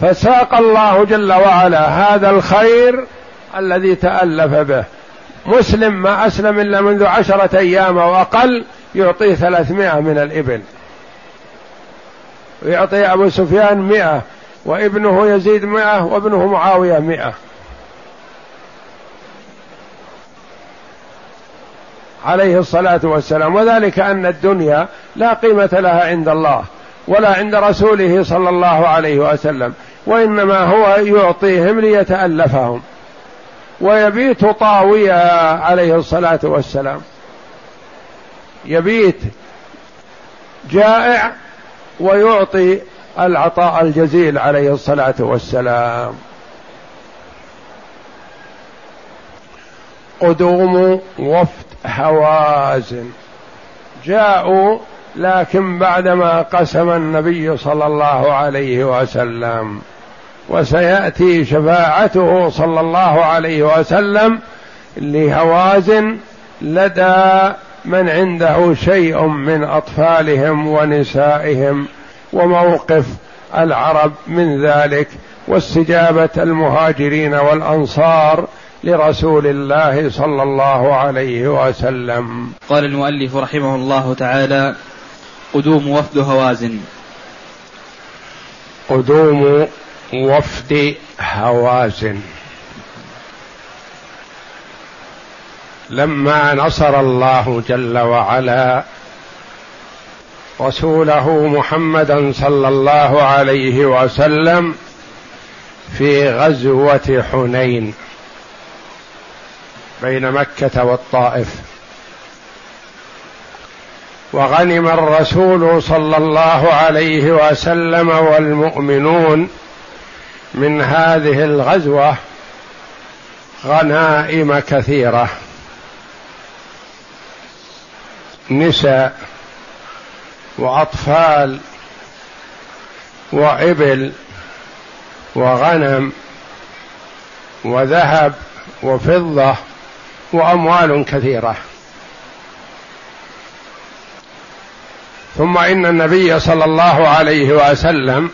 فساق الله جل وعلا هذا الخير الذي تألف به. مسلم ما أسلم إلا منذ عشرة أيام أو أقل يعطيه ثلاثمائة من الإبل. ويعطي أبو سفيان مئة وابنه يزيد مئة وابنه معاوية مئة. عليه الصلاة والسلام. وذلك أن الدنيا لا قيمة لها عند الله ولا عند رسوله صلى الله عليه وسلم وإنما هو يعطيهم ليتألفهم. ويبيت طاويا عليه الصلاة والسلام. يبيت جائع ويعطي العطاء الجزيل عليه الصلاة والسلام. قدوم وفد هوازن جاءوا لكن بعدما قسم النبي صلى الله عليه وسلم. وسيأتي شفاعته صلى الله عليه وسلم لهوازن لدى من عنده شيء من أطفالهم ونسائهم وموقف العرب من ذلك واستجابة المهاجرين والأنصار لرسول الله صلى الله عليه وسلم. قال المؤلف رحمه الله تعالى قدوم وفد هوازن. قدوم وفد هوازن. لما نصر الله جل وعلا رسوله محمدا صلى الله عليه وسلم في غزوة حنين بين مكة والطائف. وغنم الرسول صلى الله عليه وسلم والمؤمنون من هذه الغزوة غنائم كثيرة. نساء وأطفال وإبل وغنم وذهب وفضة وأموال كثيرة. ثم إن النبي صلى الله عليه وسلم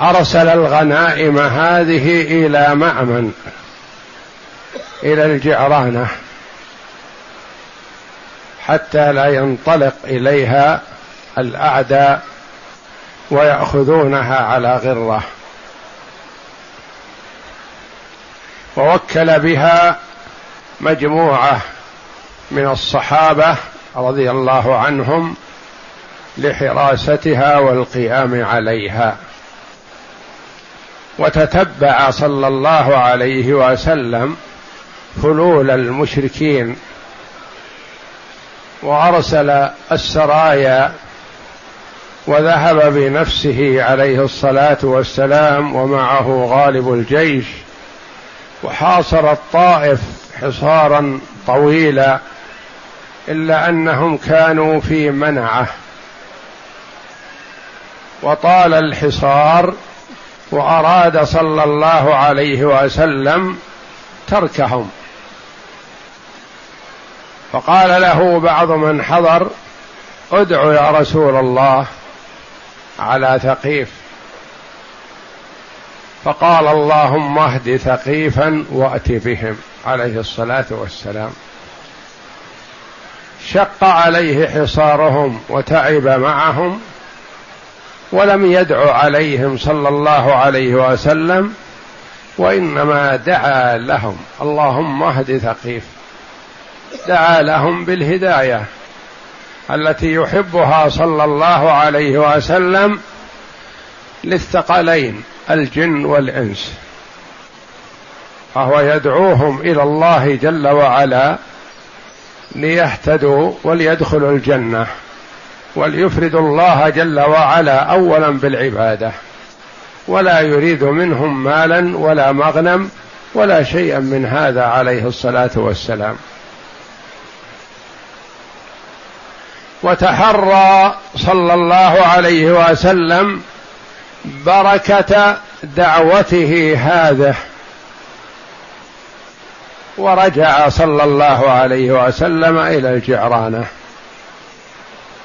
أرسل الغنائم هذه إلى مأمن إلى الجعرانه حتى لا ينطلق إليها الأعداء ويأخذونها على غرة. ووكل بها مجموعة من الصحابة رضي الله عنهم لحراستها والقيام عليها. وتتبع صلى الله عليه وسلم فلول المشركين وأرسل السرايا وذهب بنفسه عليه الصلاة والسلام ومعه غالب الجيش وحاصر الطائف حصارا طويلا إلا أنهم كانوا في منعة. وطال الحصار وأراد صلى الله عليه وسلم تركهم. فقال له بعض من حضر ادع يا رسول الله على ثقيف. فقال اللهم اهد ثقيفا وأت بهم عليه الصلاة والسلام. شق عليه حصارهم وتعب معهم ولم يدع عليهم صلى الله عليه وسلم وإنما دعا لهم. اللهم اهد ثقيف. دعا لهم بالهداية التي يحبها صلى الله عليه وسلم للثقلين الجن والإنس. فهو يدعوهم إلى الله جل وعلا ليهتدوا وليدخلوا الجنة. وليفردوا الله جل وعلا أولا بالعبادة. ولا يريد منهم مالا ولا مغنم ولا شيئا من هذا عليه الصلاة والسلام. وتحرى صلى الله عليه وسلم بركة دعوته هذه. ورجع صلى الله عليه وسلم إلى الجعرانة.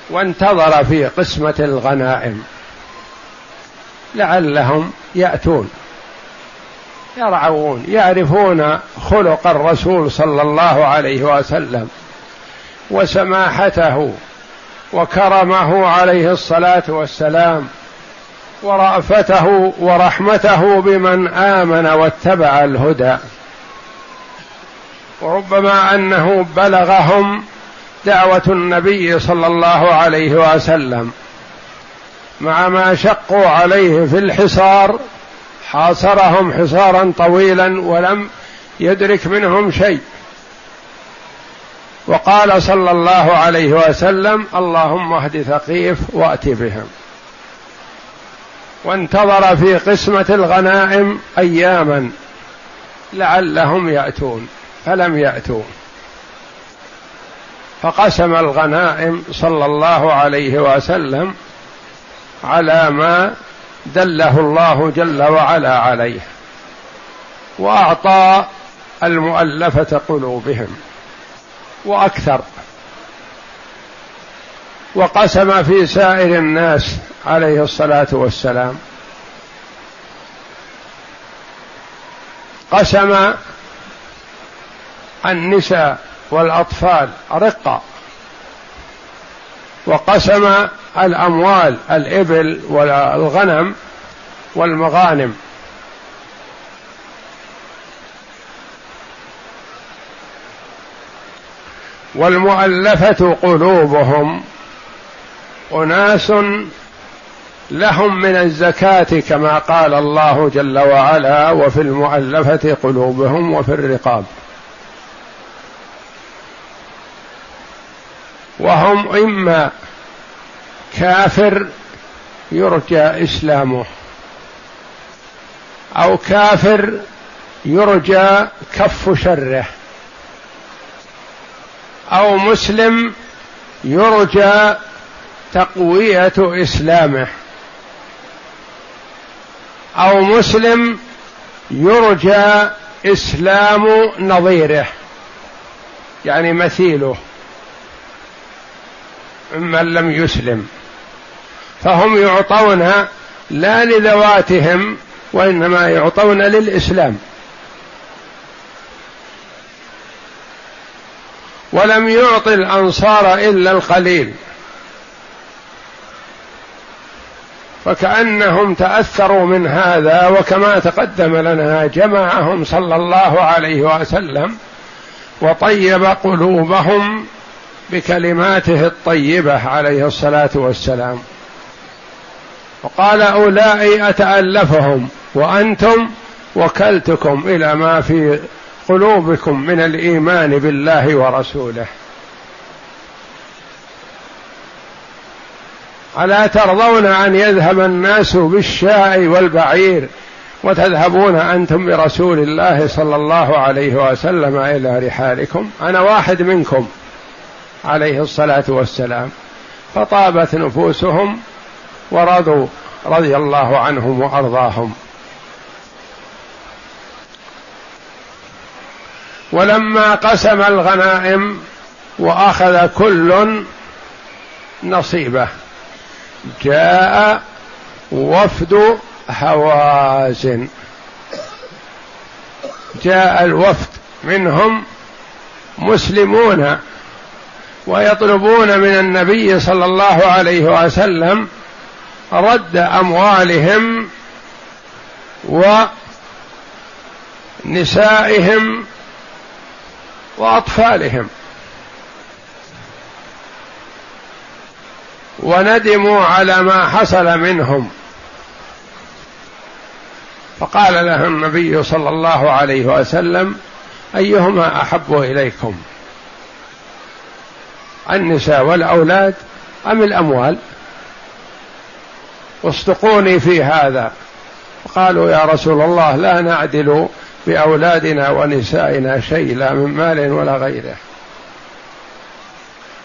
وانتظر في قسمة الغنائم. لعلهم يأتون يرعون يعرفون خلق الرسول صلى الله عليه وسلم وسماحته وكرمه عليه الصلاة والسلام ورأفته ورحمته بمن آمن واتبع الهدى. وربما أنه بلغهم دعوة النبي صلى الله عليه وسلم مع ما شقوا عليه في الحصار حاصرهم حصارا طويلا ولم يدرك منهم شيء. وقال صلى الله عليه وسلم اللهم اهد ثقيف وأت بهم. وانتظر في قسمة الغنائم أياما لعلهم يأتون فلم ياتوا فقسم الغنائم صلى الله عليه وسلم على ما دله الله جل وعلا عليه وأعطى المؤلفة قلوبهم وأكثر وقسم في سائر الناس عليه الصلاة والسلام قسم النساء والأطفال رقه وقسم الأموال الإبل والغنم والمغانم. والمؤلفة قلوبهم أناس لهم من الزكاة كما قال الله جل وعلا وفي المؤلفة قلوبهم وفي الرقاب. وهم إما كافر يرجى إسلامه أو كافر يرجى كف شره أو مسلم يرجى تقوية إسلامه أو مسلم يرجى إسلام نظيره يعني مثيله. ممن لم يسلم. فهم يعطون لا لذواتهم وإنما يعطون للإسلام. ولم يعط الأنصار إلا القليل. فكأنهم تأثروا من هذا وكما تقدم لنا جمعهم صلى الله عليه وسلم وطيب قلوبهم بكلماته الطيبة عليه الصلاة والسلام. وقال أولئك أتألفهم وأنتم وكلتكم إلى ما في قلوبكم من الإيمان بالله ورسوله. ألا ترضون أن يذهب الناس بالشاء والبعير وتذهبون أنتم برسول الله صلى الله عليه وسلم إلى رحالكم؟ أنا واحد منكم. عليه الصلاة والسلام فطابت نفوسهم ورضوا رضي الله عنهم وأرضاهم. ولما قسم الغنائم وأخذ كل نصيبه جاء وفد هوازن. جاء الوفد منهم مسلمون. ويطلبون من النبي صلى الله عليه وسلم رد أموالهم ونسائهم وأطفالهم. وندموا على ما حصل منهم. فقال له النبي صلى الله عليه وسلم أيهما أحب إليكم؟ النساء والأولاد أم الأموال؟ واصدقوني في هذا. قالوا يا رسول الله لا نعدل بأولادنا ونسائنا شيء لا من مال ولا غيره.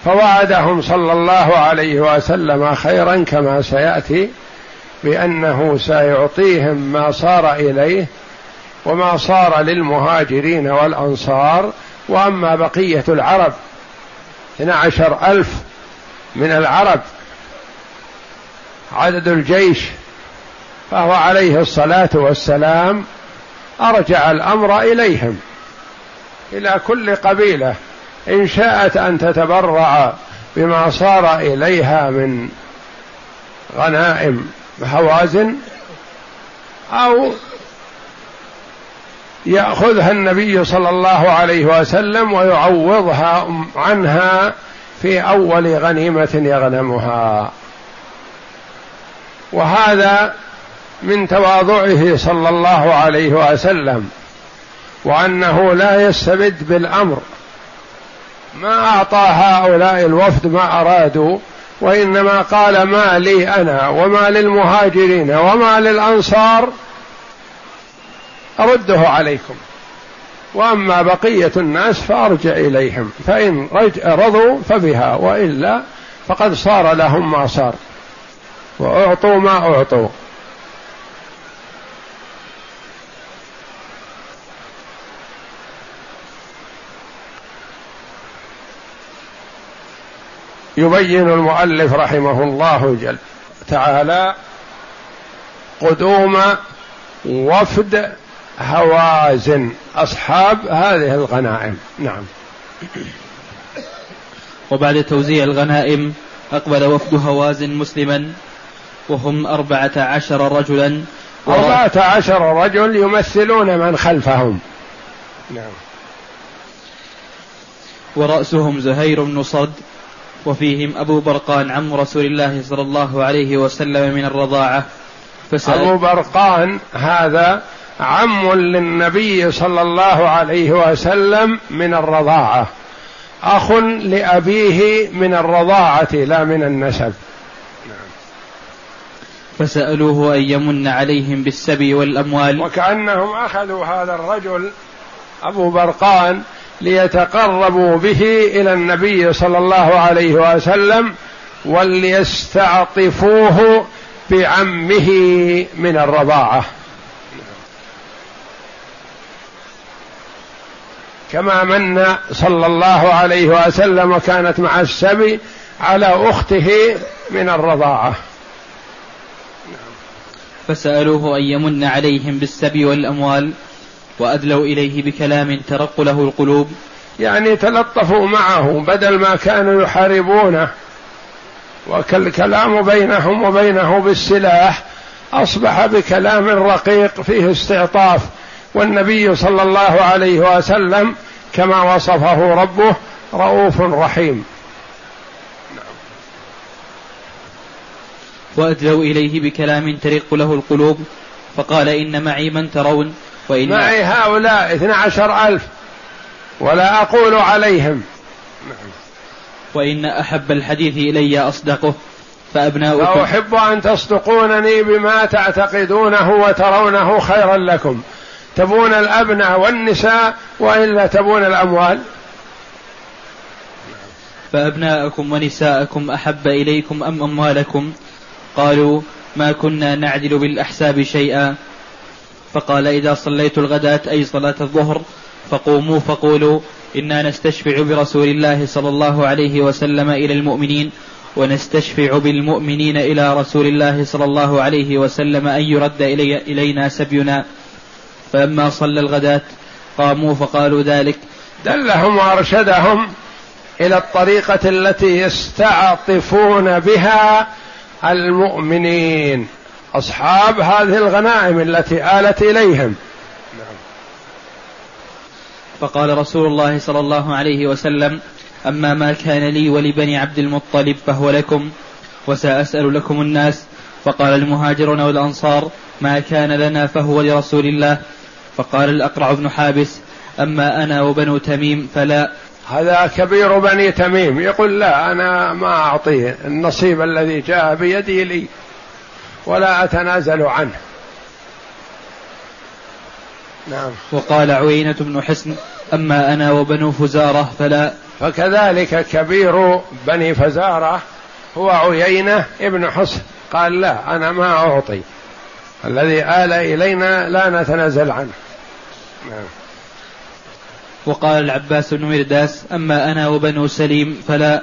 فوعدهم صلى الله عليه وسلم خيرا كما سيأتي بأنه سيعطيهم ما صار إليه وما صار للمهاجرين والأنصار وأما بقية العرب عشر ألف من العرب عدد الجيش فهو عليه الصلاة والسلام أرجع الأمر إليهم إلى كل قبيلة إن شاءت أن تتبرع بما صار إليها من غنائم هوازن أو يأخذها النبي صلى الله عليه وسلم ويعوضها عنها في أول غنيمة يغنمها. وهذا من تواضعه صلى الله عليه وسلم وأنه لا يستبد بالأمر. ما أعطى هؤلاء الوفد ما أرادوا وإنما قال ما لي أنا وما للمهاجرين وما للأنصار أرده عليكم. وأما بقية الناس فأرجع إليهم. فإن رضوا فبها وإلا فقد صار لهم ما صار. وأعطوا ما أعطوا. يبين المؤلف رحمه الله جل تعالى قدوم وفد هوازن. أصحاب هذه الغنائم. نعم. وبعد توزيع الغنائم أقبل وفد هوازن مسلما وهم أربعة عشر رجلا. أربعة عشر رجل يمثلون من خلفهم. نعم. ورأسهم زهير بن صد وفيهم أبو برقان عم رسول الله صلى الله عليه وسلم من الرضاعة. فسأل أبو برقان هذا عم للنبي صلى الله عليه وسلم من الرضاعة. أخ لأبيه من الرضاعة لا من النسب. فسألوه أن يمن عليهم بالسبي والأموال. وكأنهم أخذوا هذا الرجل أبو برقان ليتقربوا به إلى النبي صلى الله عليه وسلم وليستعطفوه بعمه من الرضاعة. كما من صلى الله عليه وسلم وكانت مع السبي على أخته من الرضاعة. فسألوه أن يمن عليهم بالسبي والأموال وأدلوا إليه بكلام ترق له القلوب. يعني تلطفوا معه بدل ما كانوا يحاربونه. وكالكلام بينهم وبينه بالسلاح أصبح بكلام رقيق فيه استعطاف. والنبي صلى الله عليه وسلم كما وصفه ربه رؤوف رحيم. وأدلوا إليه بكلام ترق له القلوب فقال إن معي من ترون وإن معي هؤلاء اثنى عشر ألف ولا أقول عليهم. وإن أحب الحديث إلي أصدقه فأبناؤكم. أحب أن تصدقونني بما تعتقدونه وترونه خيرا لكم. تبون الأبناء والنساء وإلا تبون الأموال؟ فأبناءكم ونساءكم أحب إليكم أم أموالكم؟ قالوا ما كنا نعدل بالأحساب شيئا. فقال إذا صليت الغداة أي صلاة الظهر فقوموا فقولوا إنا نستشفع برسول الله صلى الله عليه وسلم إلى المؤمنين ونستشفع بالمؤمنين إلى رسول الله صلى الله عليه وسلم أن يرد إلي إلينا سبينا. فلما صلى الغداة قاموا فقالوا ذلك. دلهم وأرشدهم إلى الطريقة التي يستعطفون بها المؤمنين. أصحاب هذه الغنائم التي آلت إليهم. فقال رسول الله صلى الله عليه وسلم أما ما كان لي ولبني عبد المطلب فهو لكم وسأسأل لكم الناس. فقال المهاجرون والأنصار ما كان لنا فهو لرسول الله. فقال الأقرع بن حابس أما أنا وبنو تميم فلا. هذا كبير بني تميم. يقول لا أنا ما أعطيه النصيب الذي جاء بيدي لي ولا أتنازل عنه. نعم. وقال عوينة بن حسن أما أنا وبنو فزارة فلا. فكذلك كبير بني فزارة هو عيينة ابن حسن. قال لا أنا ما أعطي. الذي آل إلينا لا نتنازل عنه. نعم. وقال العباس بن مرداس أما أنا وبنو سليم فلا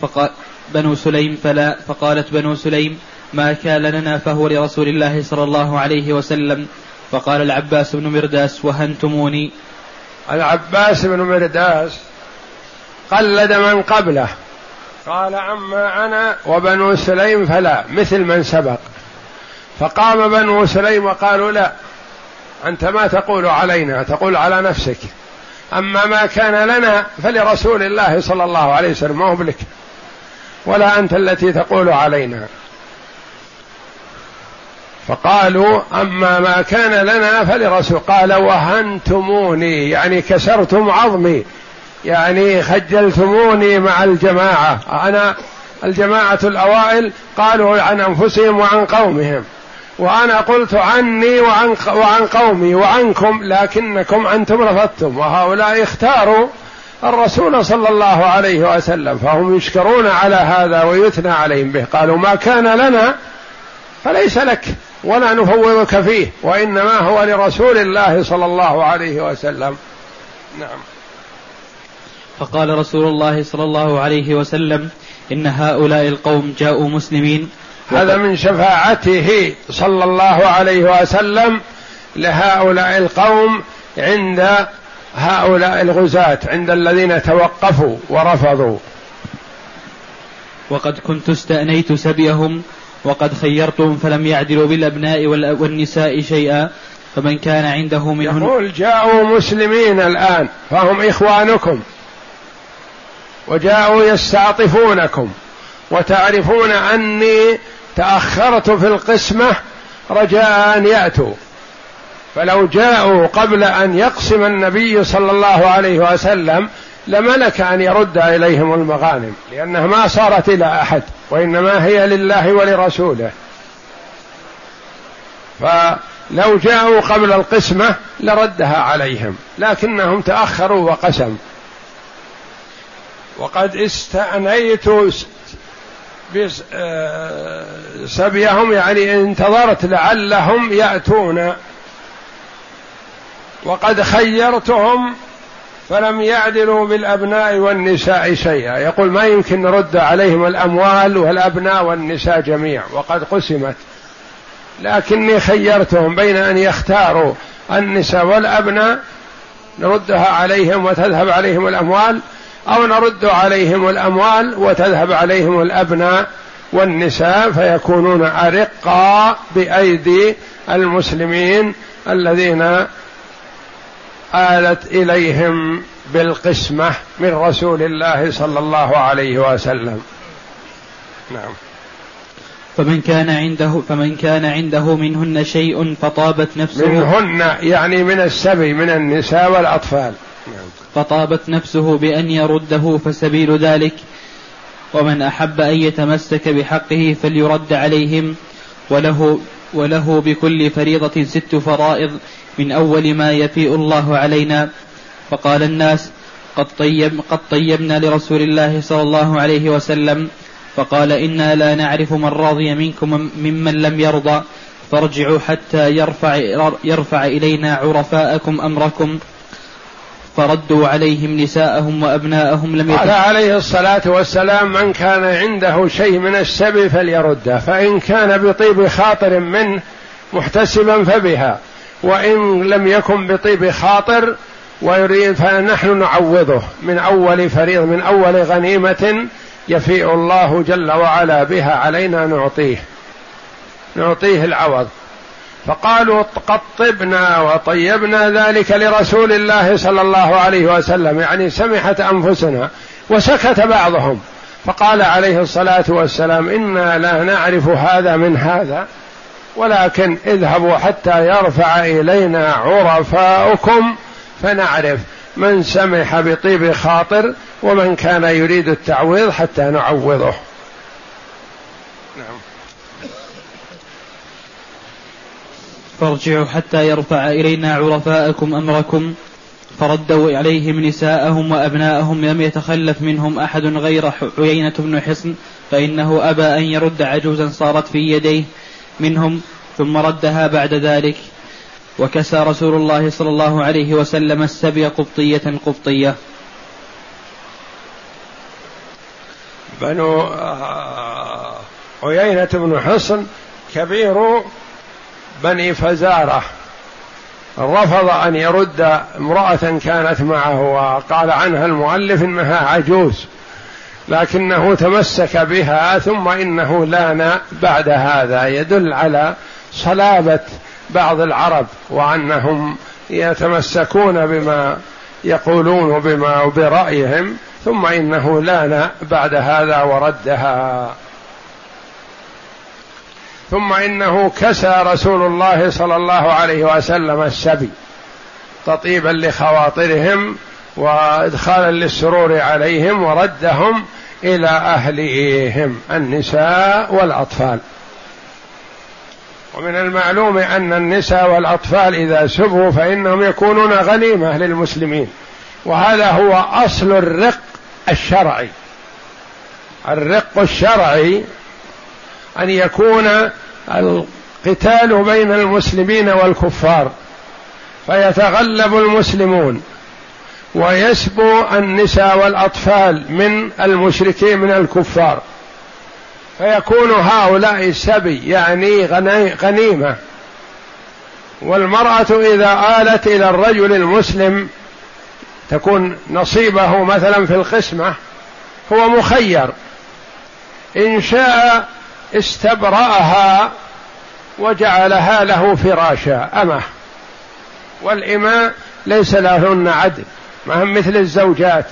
فقال بنو سليم فلا فقالت بنو سليم ما كان لنا فهو لرسول الله صلى الله عليه وسلم. فقال العباس بن مرداس وهنتموني. العباس بن مرداس قلد من قبله. قال أما أنا وبنو سليم فلا مثل من سبق. فقام بنو سليم وقالوا لا. أنت ما تقول علينا تقول على نفسك. أما ما كان لنا فلرسول الله صلى الله عليه وسلم ما هو بلك. ولا أنت التي تقول علينا. فقالوا أما ما كان لنا فلرسول قال وهنتموني يعني كسرتم عظمي يعني خجلتموني مع الجماعة. أنا الجماعة الأوائل قالوا عن أنفسهم وعن قومهم. وأنا قلت عني وعن وعن قومي وعنكم لكنكم أنتم رفضتم وهؤلاء اختاروا الرسول صلى الله عليه وسلم فهم يشكرون على هذا ويثنى عليهم به قالوا ما كان لنا فليس لك ولا نفوضك فيه وإنما هو لرسول الله صلى الله عليه وسلم. نعم. فقال رسول الله صلى الله عليه وسلم إن هؤلاء القوم جاءوا مسلمين هذا من شفاعته صلى الله عليه وسلم لهؤلاء القوم عند هؤلاء الغزاة عند الذين توقفوا ورفضوا. وقد كنت استأنيت سبيهم وقد خيرتهم فلم يعدلوا بالأبناء والنساء شيئا فمن كان عنده منهم يقول جاءوا مسلمين الآن فهم إخوانكم. وجاءوا يستعطفونكم وتعرفون أني تأخرت في القسمة رجاء أن يأتوا. فلو جاءوا قبل أن يقسم النبي صلى الله عليه وسلم لملك أن يرد إليهم المغانم لأنها ما صارت إلى أحد وإنما هي لله ولرسوله. فلو جاءوا قبل القسمة لردها عليهم لكنهم تأخروا وقسم. وقد استأنيت سبيهم يعني انتظرت لعلهم يأتون. وقد خيرتهم فلم يعدلوا بالأبناء والنساء شيئا. يقول ما يمكن نرد عليهم الأموال والأبناء والنساء جميع وقد قسمت. لكني خيرتهم بين أن يختاروا النساء والأبناء نردها عليهم وتذهب عليهم الأموال أو نرد عليهم الأموال وتذهب عليهم الأبناء والنساء فيكونون أرقا بأيدي المسلمين الذين آلت إليهم بالقسمة من رسول الله صلى الله عليه وسلم. نعم. فمن كان عنده فمن كان عنده منهن شيء فطابت نفسه. منهن يعني من السبي من النساء والأطفال. فطابت نفسه بأن يرده فسبيل ذلك. ومن أحب أن يتمسك بحقه فليرد عليهم. وله وله بكل فريضة ست فرائض من أول ما يفيء الله علينا. فقال الناس قد, طيب قد طيبنا لرسول الله صلى الله عليه وسلم. فقال إنا لا نعرف من رضي منكم ممن لم يرضى. فارجعوا حتى يرفع, يرفع إلينا عرفاءكم أمركم. فردوا عليهم نساءهم وأبناءهم لم قال عليه الصلاة والسلام من كان عنده شيء من السبي فليرده فإن كان بطيب خاطر منه محتسبا فبها وإن لم يكن بطيب خاطر ويريد فنحن نعوضه من أول فريض من أول غنيمة يفيء الله جل وعلا بها علينا نعطيه نعطيه العوض. فقالوا قد طبنا وطيبنا ذلك لرسول الله صلى الله عليه وسلم. يعني سمحت أنفسنا وسكت بعضهم. فقال عليه الصلاة والسلام إنا لا نعرف هذا من هذا ولكن اذهبوا حتى يرفع إلينا عرفاؤكم فنعرف من سمح بطيب خاطر ومن كان يريد التعويض حتى نعوضه. نعم. فارجعوا حتى يرفع إلينا عرفاءكم أمركم. فردوا إليهم نساءهم وأبناءهم لم يتخلف منهم أحد غير عيينة بن حصن فإنه أبى أن يرد عجوزا صارت في يديه منهم ثم ردها بعد ذلك. وكسى رسول الله صلى الله عليه وسلم السبي قبطية قبطية. بنو آه، عيينة بن حصن كبير بني فزارة رفض أن يرد امرأة كانت معه وقال عنها المؤلف إنها عجوز لكنه تمسك بها ثم إنه لأن بعد هذا. يدل على صلابة بعض العرب وأنهم يتمسكون بما يقولون بما برأيهم ثم إنه لأن بعد هذا وردها. ثم إنه كسى رسول الله صلى الله عليه وسلم السبي تطيبا لخواطرهم وإدخالا للسرور عليهم وردهم إلى أهليهم النساء والأطفال. ومن المعلوم أن النساء والأطفال إذا سبوا فإنهم يكونون غنيمة للمسلمين وهذا هو أصل الرق الشرعي. الرق الشرعي أن يكون القتال بين المسلمين والكفار. فيتغلب المسلمون ويسبو النساء والأطفال من المشركين من الكفار. فيكون هؤلاء السبي يعني غنيمة. والمرأة إذا آلت إلى الرجل المسلم تكون نصيبه مثلا في القسمة هو مخير. إن شاء استبرأها وجعلها له فراشا أمة. والإماء ليس لهن عدل ما هم مثل الزوجات.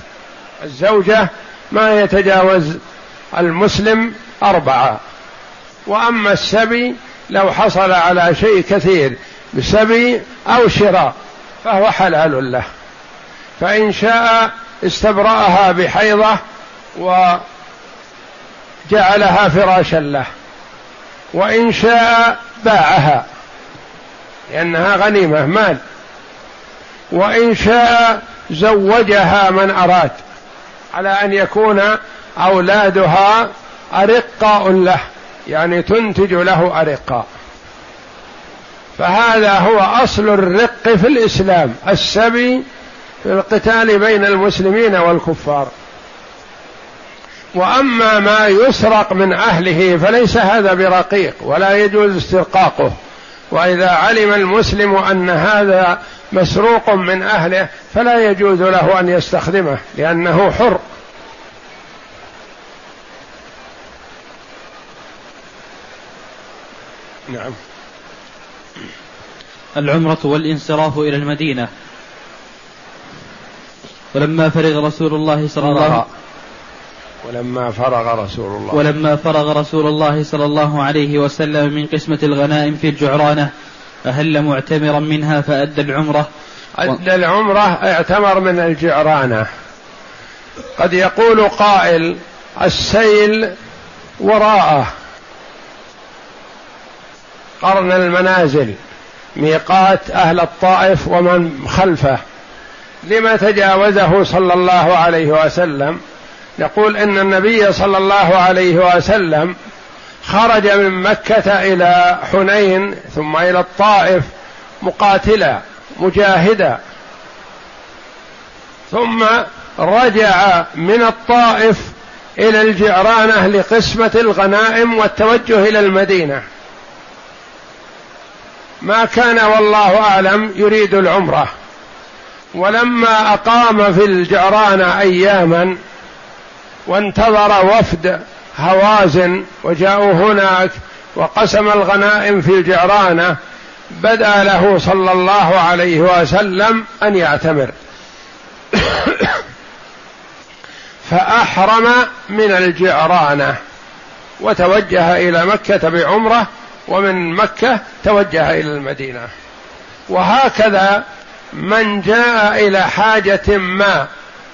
الزوجة ما يتجاوز المسلم أربعة. وأما السبي لو حصل على شيء كثير بسبي أو شراء فهو حلال له. فإن شاء استبرأها بحيضة و جعلها فراشا له وإن شاء باعها لأنها غنيمة مال. وإن شاء زوجها من أراد على أن يكون أولادها أرقاء له يعني تنتج له أرقاء. فهذا هو أصل الرق في الإسلام السبي في القتال بين المسلمين والكفار. وأما ما يسرق من أهله فليس هذا برقيق ولا يجوز استرقاقه. وإذا علم المسلم أن هذا مسروق من أهله فلا يجوز له أن يستخدمه لأنه حر. نعم. العمرة والانصراف إلى المدينة. ولما فرغ رسول الله صلى الله عليه وسلم ولما فرغ رسول الله. ولما فرغ رسول الله صلى الله عليه وسلم من قسمة الغنائم في الجعرانة أهل معتمرا منها فأدى العمرة. أدى العمرة اعتمر من الجعرانة. قد يقول قائل السيل وراءه. قرن المنازل ميقات أهل الطائف ومن خلفه. لما تجاوزه صلى الله عليه وسلم يقول إن النبي صلى الله عليه وسلم خرج من مكة إلى حنين ثم إلى الطائف مقاتلا مجاهدا. ثم رجع من الطائف إلى الجعرانه لقسمه الغنائم والتوجه إلى المدينة. ما كان والله أعلم يريد العمرة. ولما أقام في الجعرانه أياما وانتظر وفد هوازن وجاءوا هناك وقسم الغنائم في الجعرانة بدأ له صلى الله عليه وسلم أن يعتمر. فأحرم من الجعرانة وتوجه إلى مكة بعمرة ومن مكة توجه إلى المدينة. وهكذا من جاء إلى حاجة ما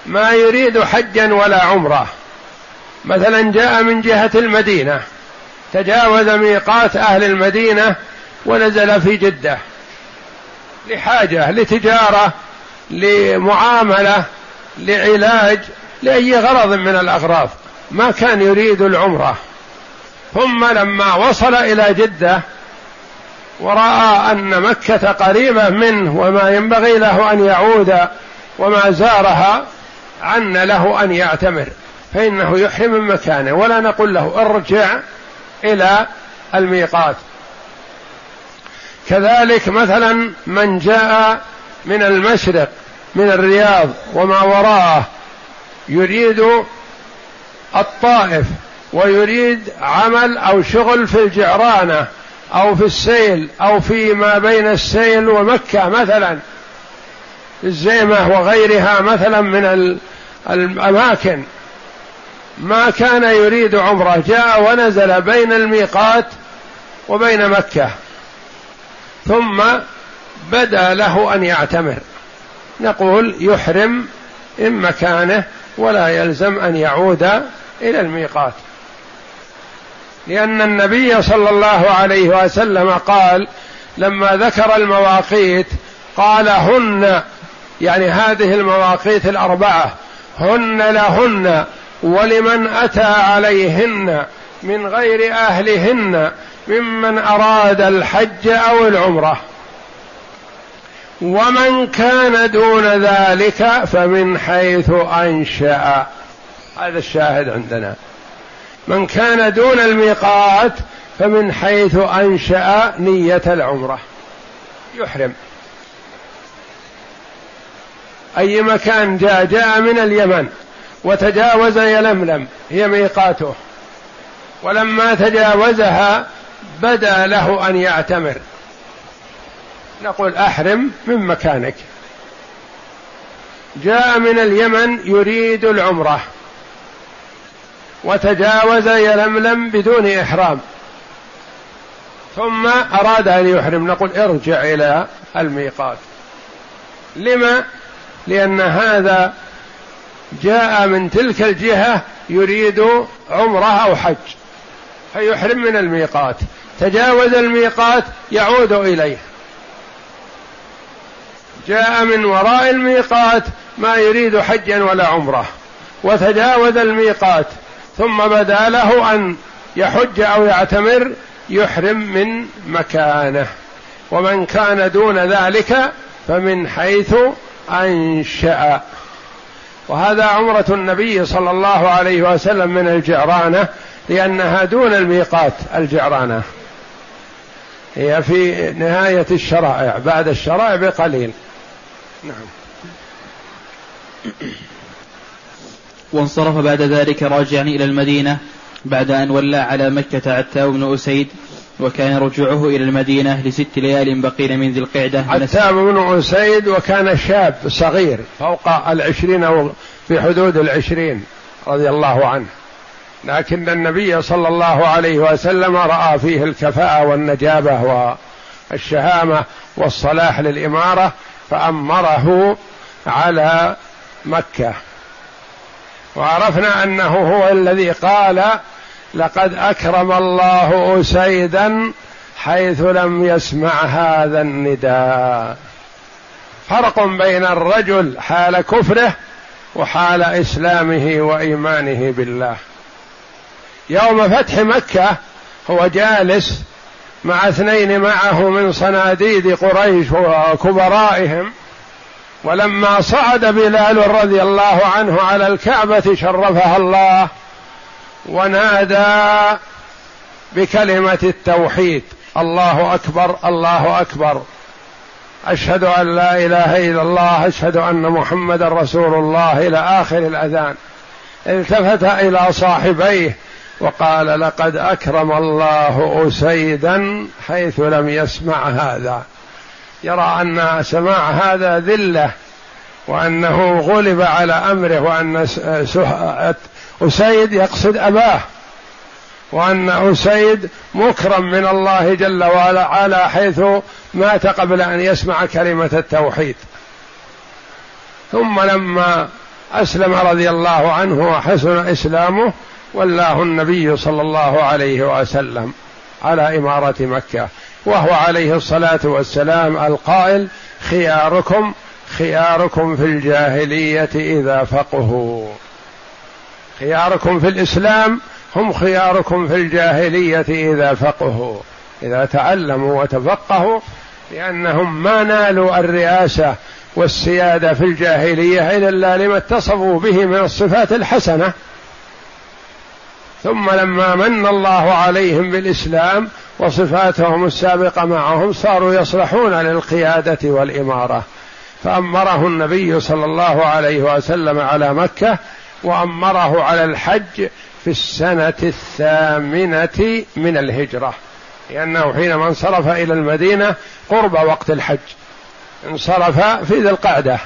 ما يريد حجا ولا عمرة. مثلا جاء من جهة المدينة تجاوز ميقات أهل المدينة ونزل في جدة لحاجة لتجارة لمعاملة لعلاج لأي غرض من الأغراض. ما كان يريد العمرة. ثم لما وصل إلى جدة ورأى أن مكة قريبة منه وما ينبغي له أن يعود وما زارها عن له أن يعتمر. فإنه يحرم من مكانه ولا نقول له ارجع إلى الميقات. كذلك مثلا من جاء من المشرق من الرياض وما وراءه يريد الطائف ويريد عمل أو شغل في الجعرانة أو في السيل أو في ما بين السيل ومكة مثلا. الزيمة وغيرها مثلا من الأماكن. ما كان يريد عمره. جاء ونزل بين الميقات وبين مكة. ثم بدا له أن يعتمر. نقول يحرم من مكانه ولا يلزم أن يعود إلى الميقات. لأن النبي صلى الله عليه وسلم قال لما ذكر المواقيت قال هن. يعني هذه المواقيت الأربعة. هن لهن. ولمن أتى عليهن من غير أهلهن ممن أراد الحج أو العمرة. ومن كان دون ذلك فمن حيث أنشأ. هذا الشاهد عندنا. من كان دون الميقات فمن حيث أنشأ نية العمرة. يحرم. أي مكان جاء جاء من اليمن. وتجاوز يلملم هي ميقاته. ولما تجاوزها بدا له أن يعتمر. نقول أحرم من مكانك. جاء من اليمن يريد العمرة. وتجاوز يلملم بدون إحرام. ثم أراد أن يحرم. نقول ارجع إلى الميقات. لما؟ لأن هذا جاء من تلك الجهة يريد عمرة أو حج فيحرم من الميقات تجاوز الميقات يعود إليه. جاء من وراء الميقات ما يريد حجا ولا عمرة وتجاوز الميقات ثم بدا له أن يحج أو يعتمر يحرم من مكانه. ومن كان دون ذلك فمن حيث أنشأ. وهذا عمرة النبي صلى الله عليه وسلم من الجعرانة لأنها دون الميقات الجعرانة. هي في نهاية الشرائع بعد الشرائع بقليل. نعم. وانصرف بعد ذلك راجعا إلى المدينة بعد أن ولى على مكة عتاب بن أسيد. وكان رجوعه إلى المدينة لست ليال بقين من ذي القعدة. عتاب بن أسيد وكان شاب صغير فوق العشرين أو في حدود العشرين رضي الله عنه. لكن النبي صلى الله عليه وسلم رأى فيه الكفاءة والنجابة والشهامة والصلاح للإمارة فأمره على مكة. وعرفنا أنه هو الذي قال لقد أكرم الله أسيدا حيث لم يسمع هذا النداء. فرق بين الرجل حال كفره وحال إسلامه وإيمانه بالله. يوم فتح مكة هو جالس مع اثنين معه من صناديد قريش وكبرائهم ولما صعد بلال رضي الله عنه على الكعبة شرفها الله ونادى بكلمة التوحيد. الله أكبر الله أكبر. أشهد أن لا إله إلا الله أشهد أن محمدا رسول الله إلى آخر الأذان. التفت إلى صاحبيه وقال لقد أكرم الله أسيدا حيث لم يسمع هذا. يرى أن سماع هذا ذلة وأنه غلب على أمره وأن أسيد يقصد أباه وأن أسيد مكرم من الله جل وعلا حيث مات قبل أن يسمع كلمة التوحيد. ثم لما أسلم رضي الله عنه وحسن إسلامه ولاه النبي صلى الله عليه وسلم على إمارة مكة وهو عليه الصلاة والسلام القائل خياركم خياركم في الجاهلية إذا فقهوا. خياركم في الإسلام هم خياركم في الجاهلية إذا فقهوا. إذا تعلموا وتفقهوا لانهم ما نالوا الرئاسة والسيادة في الجاهلية إلا لما اتصفوا به من الصفات الحسنة. ثم لما من الله عليهم بالإسلام وصفاتهم السابقة معهم صاروا يصلحون للقيادة والإمارة. فأمره النبي صلى الله عليه وسلم على مكة وأمره على الحج في السنة الثامنة من الهجرة. لأنه حينما انصرف إلى المدينة قرب وقت الحج. انصرف في ذي القعدة.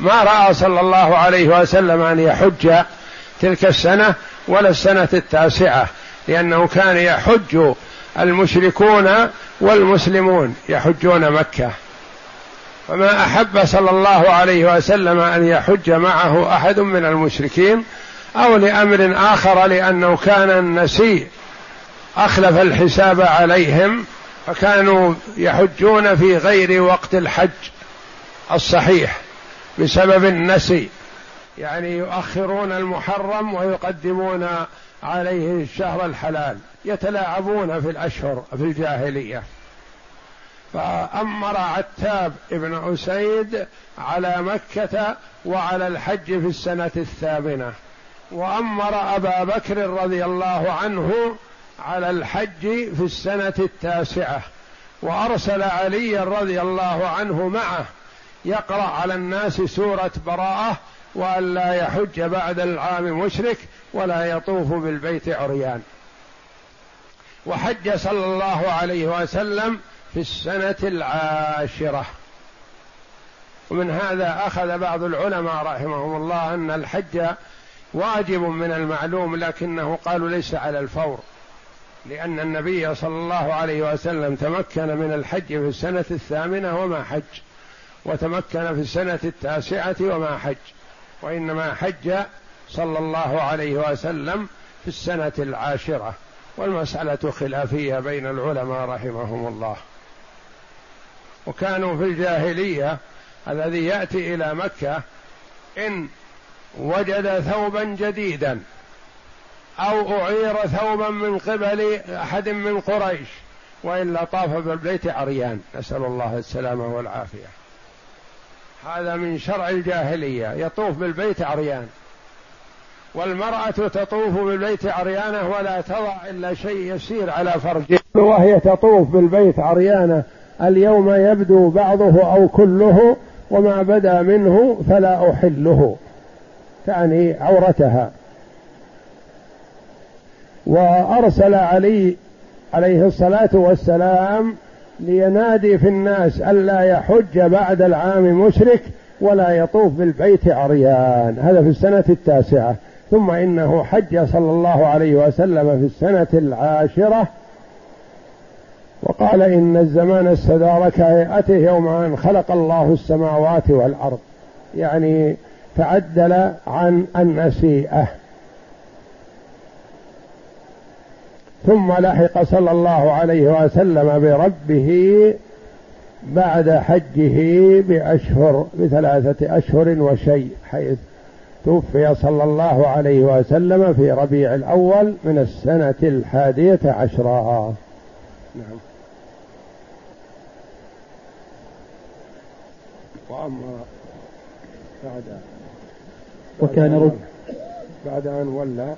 ما رأى صلى الله عليه وسلم أن يحج تلك السنة ولا السنة التاسعة لأنه كان يحج المشركون والمسلمون يحجون مكة. فما أحب صلى الله عليه وسلم أن يحج معه أحد من المشركين أو لأمر آخر لأنه كان النسيء. أخلف الحساب عليهم فكانوا يحجون في غير وقت الحج الصحيح بسبب النسي. يعني يؤخرون المحرم ويقدمون عليه الشهر الحلال يتلاعبون في الأشهر في الجاهلية. فأمر عتاب ابن أسيد على مكة وعلى الحج في السنة الثامنة. وأمر أبا بكر رضي الله عنه على الحج في السنة التاسعة. وأرسل علي رضي الله عنه معه يقرأ على الناس سورة براءة وأن لا يحج بعد العام مشرك ولا يطوف بالبيت عريان. وحج صلى الله عليه وسلم في السنة العاشرة. ومن هذا أخذ بعض العلماء رحمهم الله أن الحج واجب من المعلوم لكنه قالوا ليس على الفور لأن النبي صلى الله عليه وسلم تمكن من الحج في السنة الثامنة وما حج وتمكن في السنة التاسعة وما حج وإنما حج صلى الله عليه وسلم في السنة العاشرة. والمسألة خلافية بين العلماء رحمهم الله. وكانوا في الجاهلية الذي يأتي إلى مكة إن وجد ثوبا جديدا أو أعير ثوبا من قبل أحد من قريش وإلا طاف بالبيت عريان. نسأل الله السلامة والعافية. هذا من شرع الجاهلية يطوف بالبيت عريان. والمرأة تطوف بالبيت عريانة ولا تضع إلا شيء يسير على فرجها. وهي تطوف بالبيت عريانة اليوم يبدو بعضه أو كله وما بدا منه فلا أحله. تعني عورتها. وأرسل علي عليه الصلاة والسلام لينادي في الناس ألا يحج بعد العام مشرك ولا يطوف بالبيت عريان. هذا في السنة التاسعة. ثم إنه حج صلى الله عليه وسلم في السنة العاشرة وقال إن الزمان استدار كهيئته يوم أن خلق الله السماوات والأرض. يعني تعدل عن النسيئة ثم لحق صلى الله عليه وسلم بربه بعد حجه بأشهر بثلاثة أشهر وشيء حيث توفي صلى الله عليه وسلم في ربيع الأول من السنة الحادية عشرة. نعم. وأما بعد وكان رد بعد أن ولى.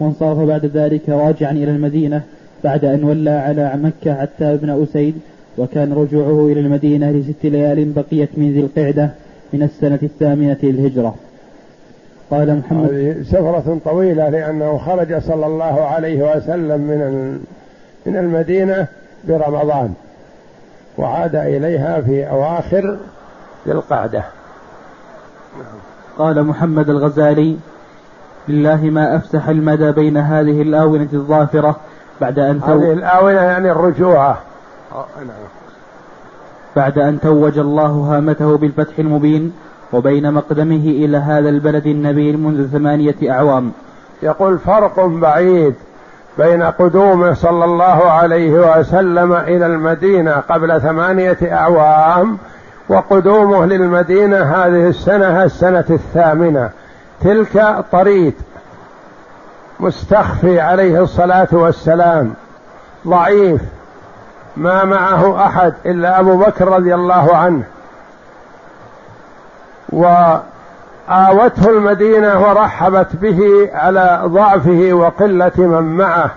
وانصرف بعد ذلك راجعا إلى المدينة بعد أن ولى على مكة حتى ابن أسيد وكان رجوعه إلى المدينة لست ليال بقيت من ذي القعدة من السنة الثامنة للهجرة. قال محمد هذه سفرة طويلة لأنه خرج صلى الله عليه وسلم من من المدينة برمضان. وعاد إليها في أواخر ذي القعدة. قال محمد الغزالي لله ما أفسح المدى بين هذه الآونة الظافرة بعد أن تو... هذه الآونة يعني الرجوعة. بعد أن توج الله هامته بالفتح المبين وبين مقدمه إلى هذا البلد النبيل منذ ثمانية أعوام. يقول فرق بعيد. بين قدومه صلى الله عليه وسلم إلى المدينة قبل ثمانية أعوام وقدومه للمدينة هذه السنة السنة الثامنة. تلك طريد مستخفي عليه الصلاة والسلام. ضعيف. ما معه أحد إلا أبو بكر رضي الله عنه. وآوته المدينة ورحبت به على ضعفه وقلة من معه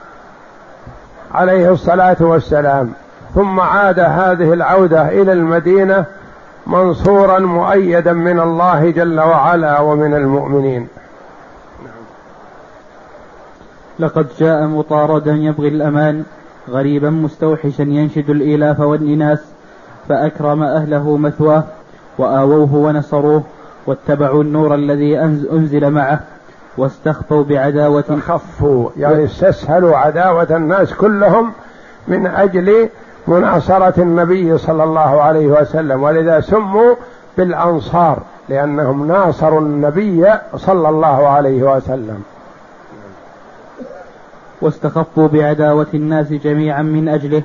عليه الصلاة والسلام. ثم عاد هذه العودة إلى المدينة منصورا مؤيدا من الله جل وعلا ومن المؤمنين. لقد جاء مطاردا يبغي الأمان غريبا مستوحشا ينشد الإيلاف والإناس فأكرم أهله مثواه وآووه ونصروه واتبعوا النور الذي أنزل معه واستخفوا بعداوة خفوا يعني استسهلوا عداوة الناس كلهم من أجل مناصرة النبي صلى الله عليه وسلم ولذا سموا بالأنصار لأنهم ناصروا النبي صلى الله عليه وسلم. واستخفوا بعداوة الناس جميعا من أجله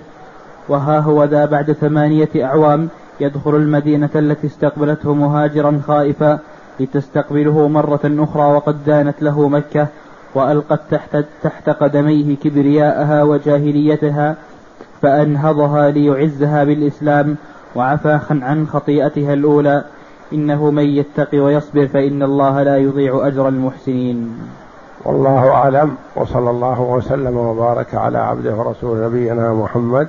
وها هو ذا بعد ثمانية أعوام يدخل المدينة التي استقبلته مهاجرا خائفا لتستقبله مرة أخرى وقد دانت له مكة وألقت تحت, تحت قدميه كبرياءها وجاهليتها فأنهضها ليعزها بالإسلام وعفى عن خطيئتها الأولى. إنه من يتقي ويصبر فإن الله لا يضيع أجر المحسنين. والله أعلم وصلى الله وسلم وبارك على عبده ورسول نبينا محمد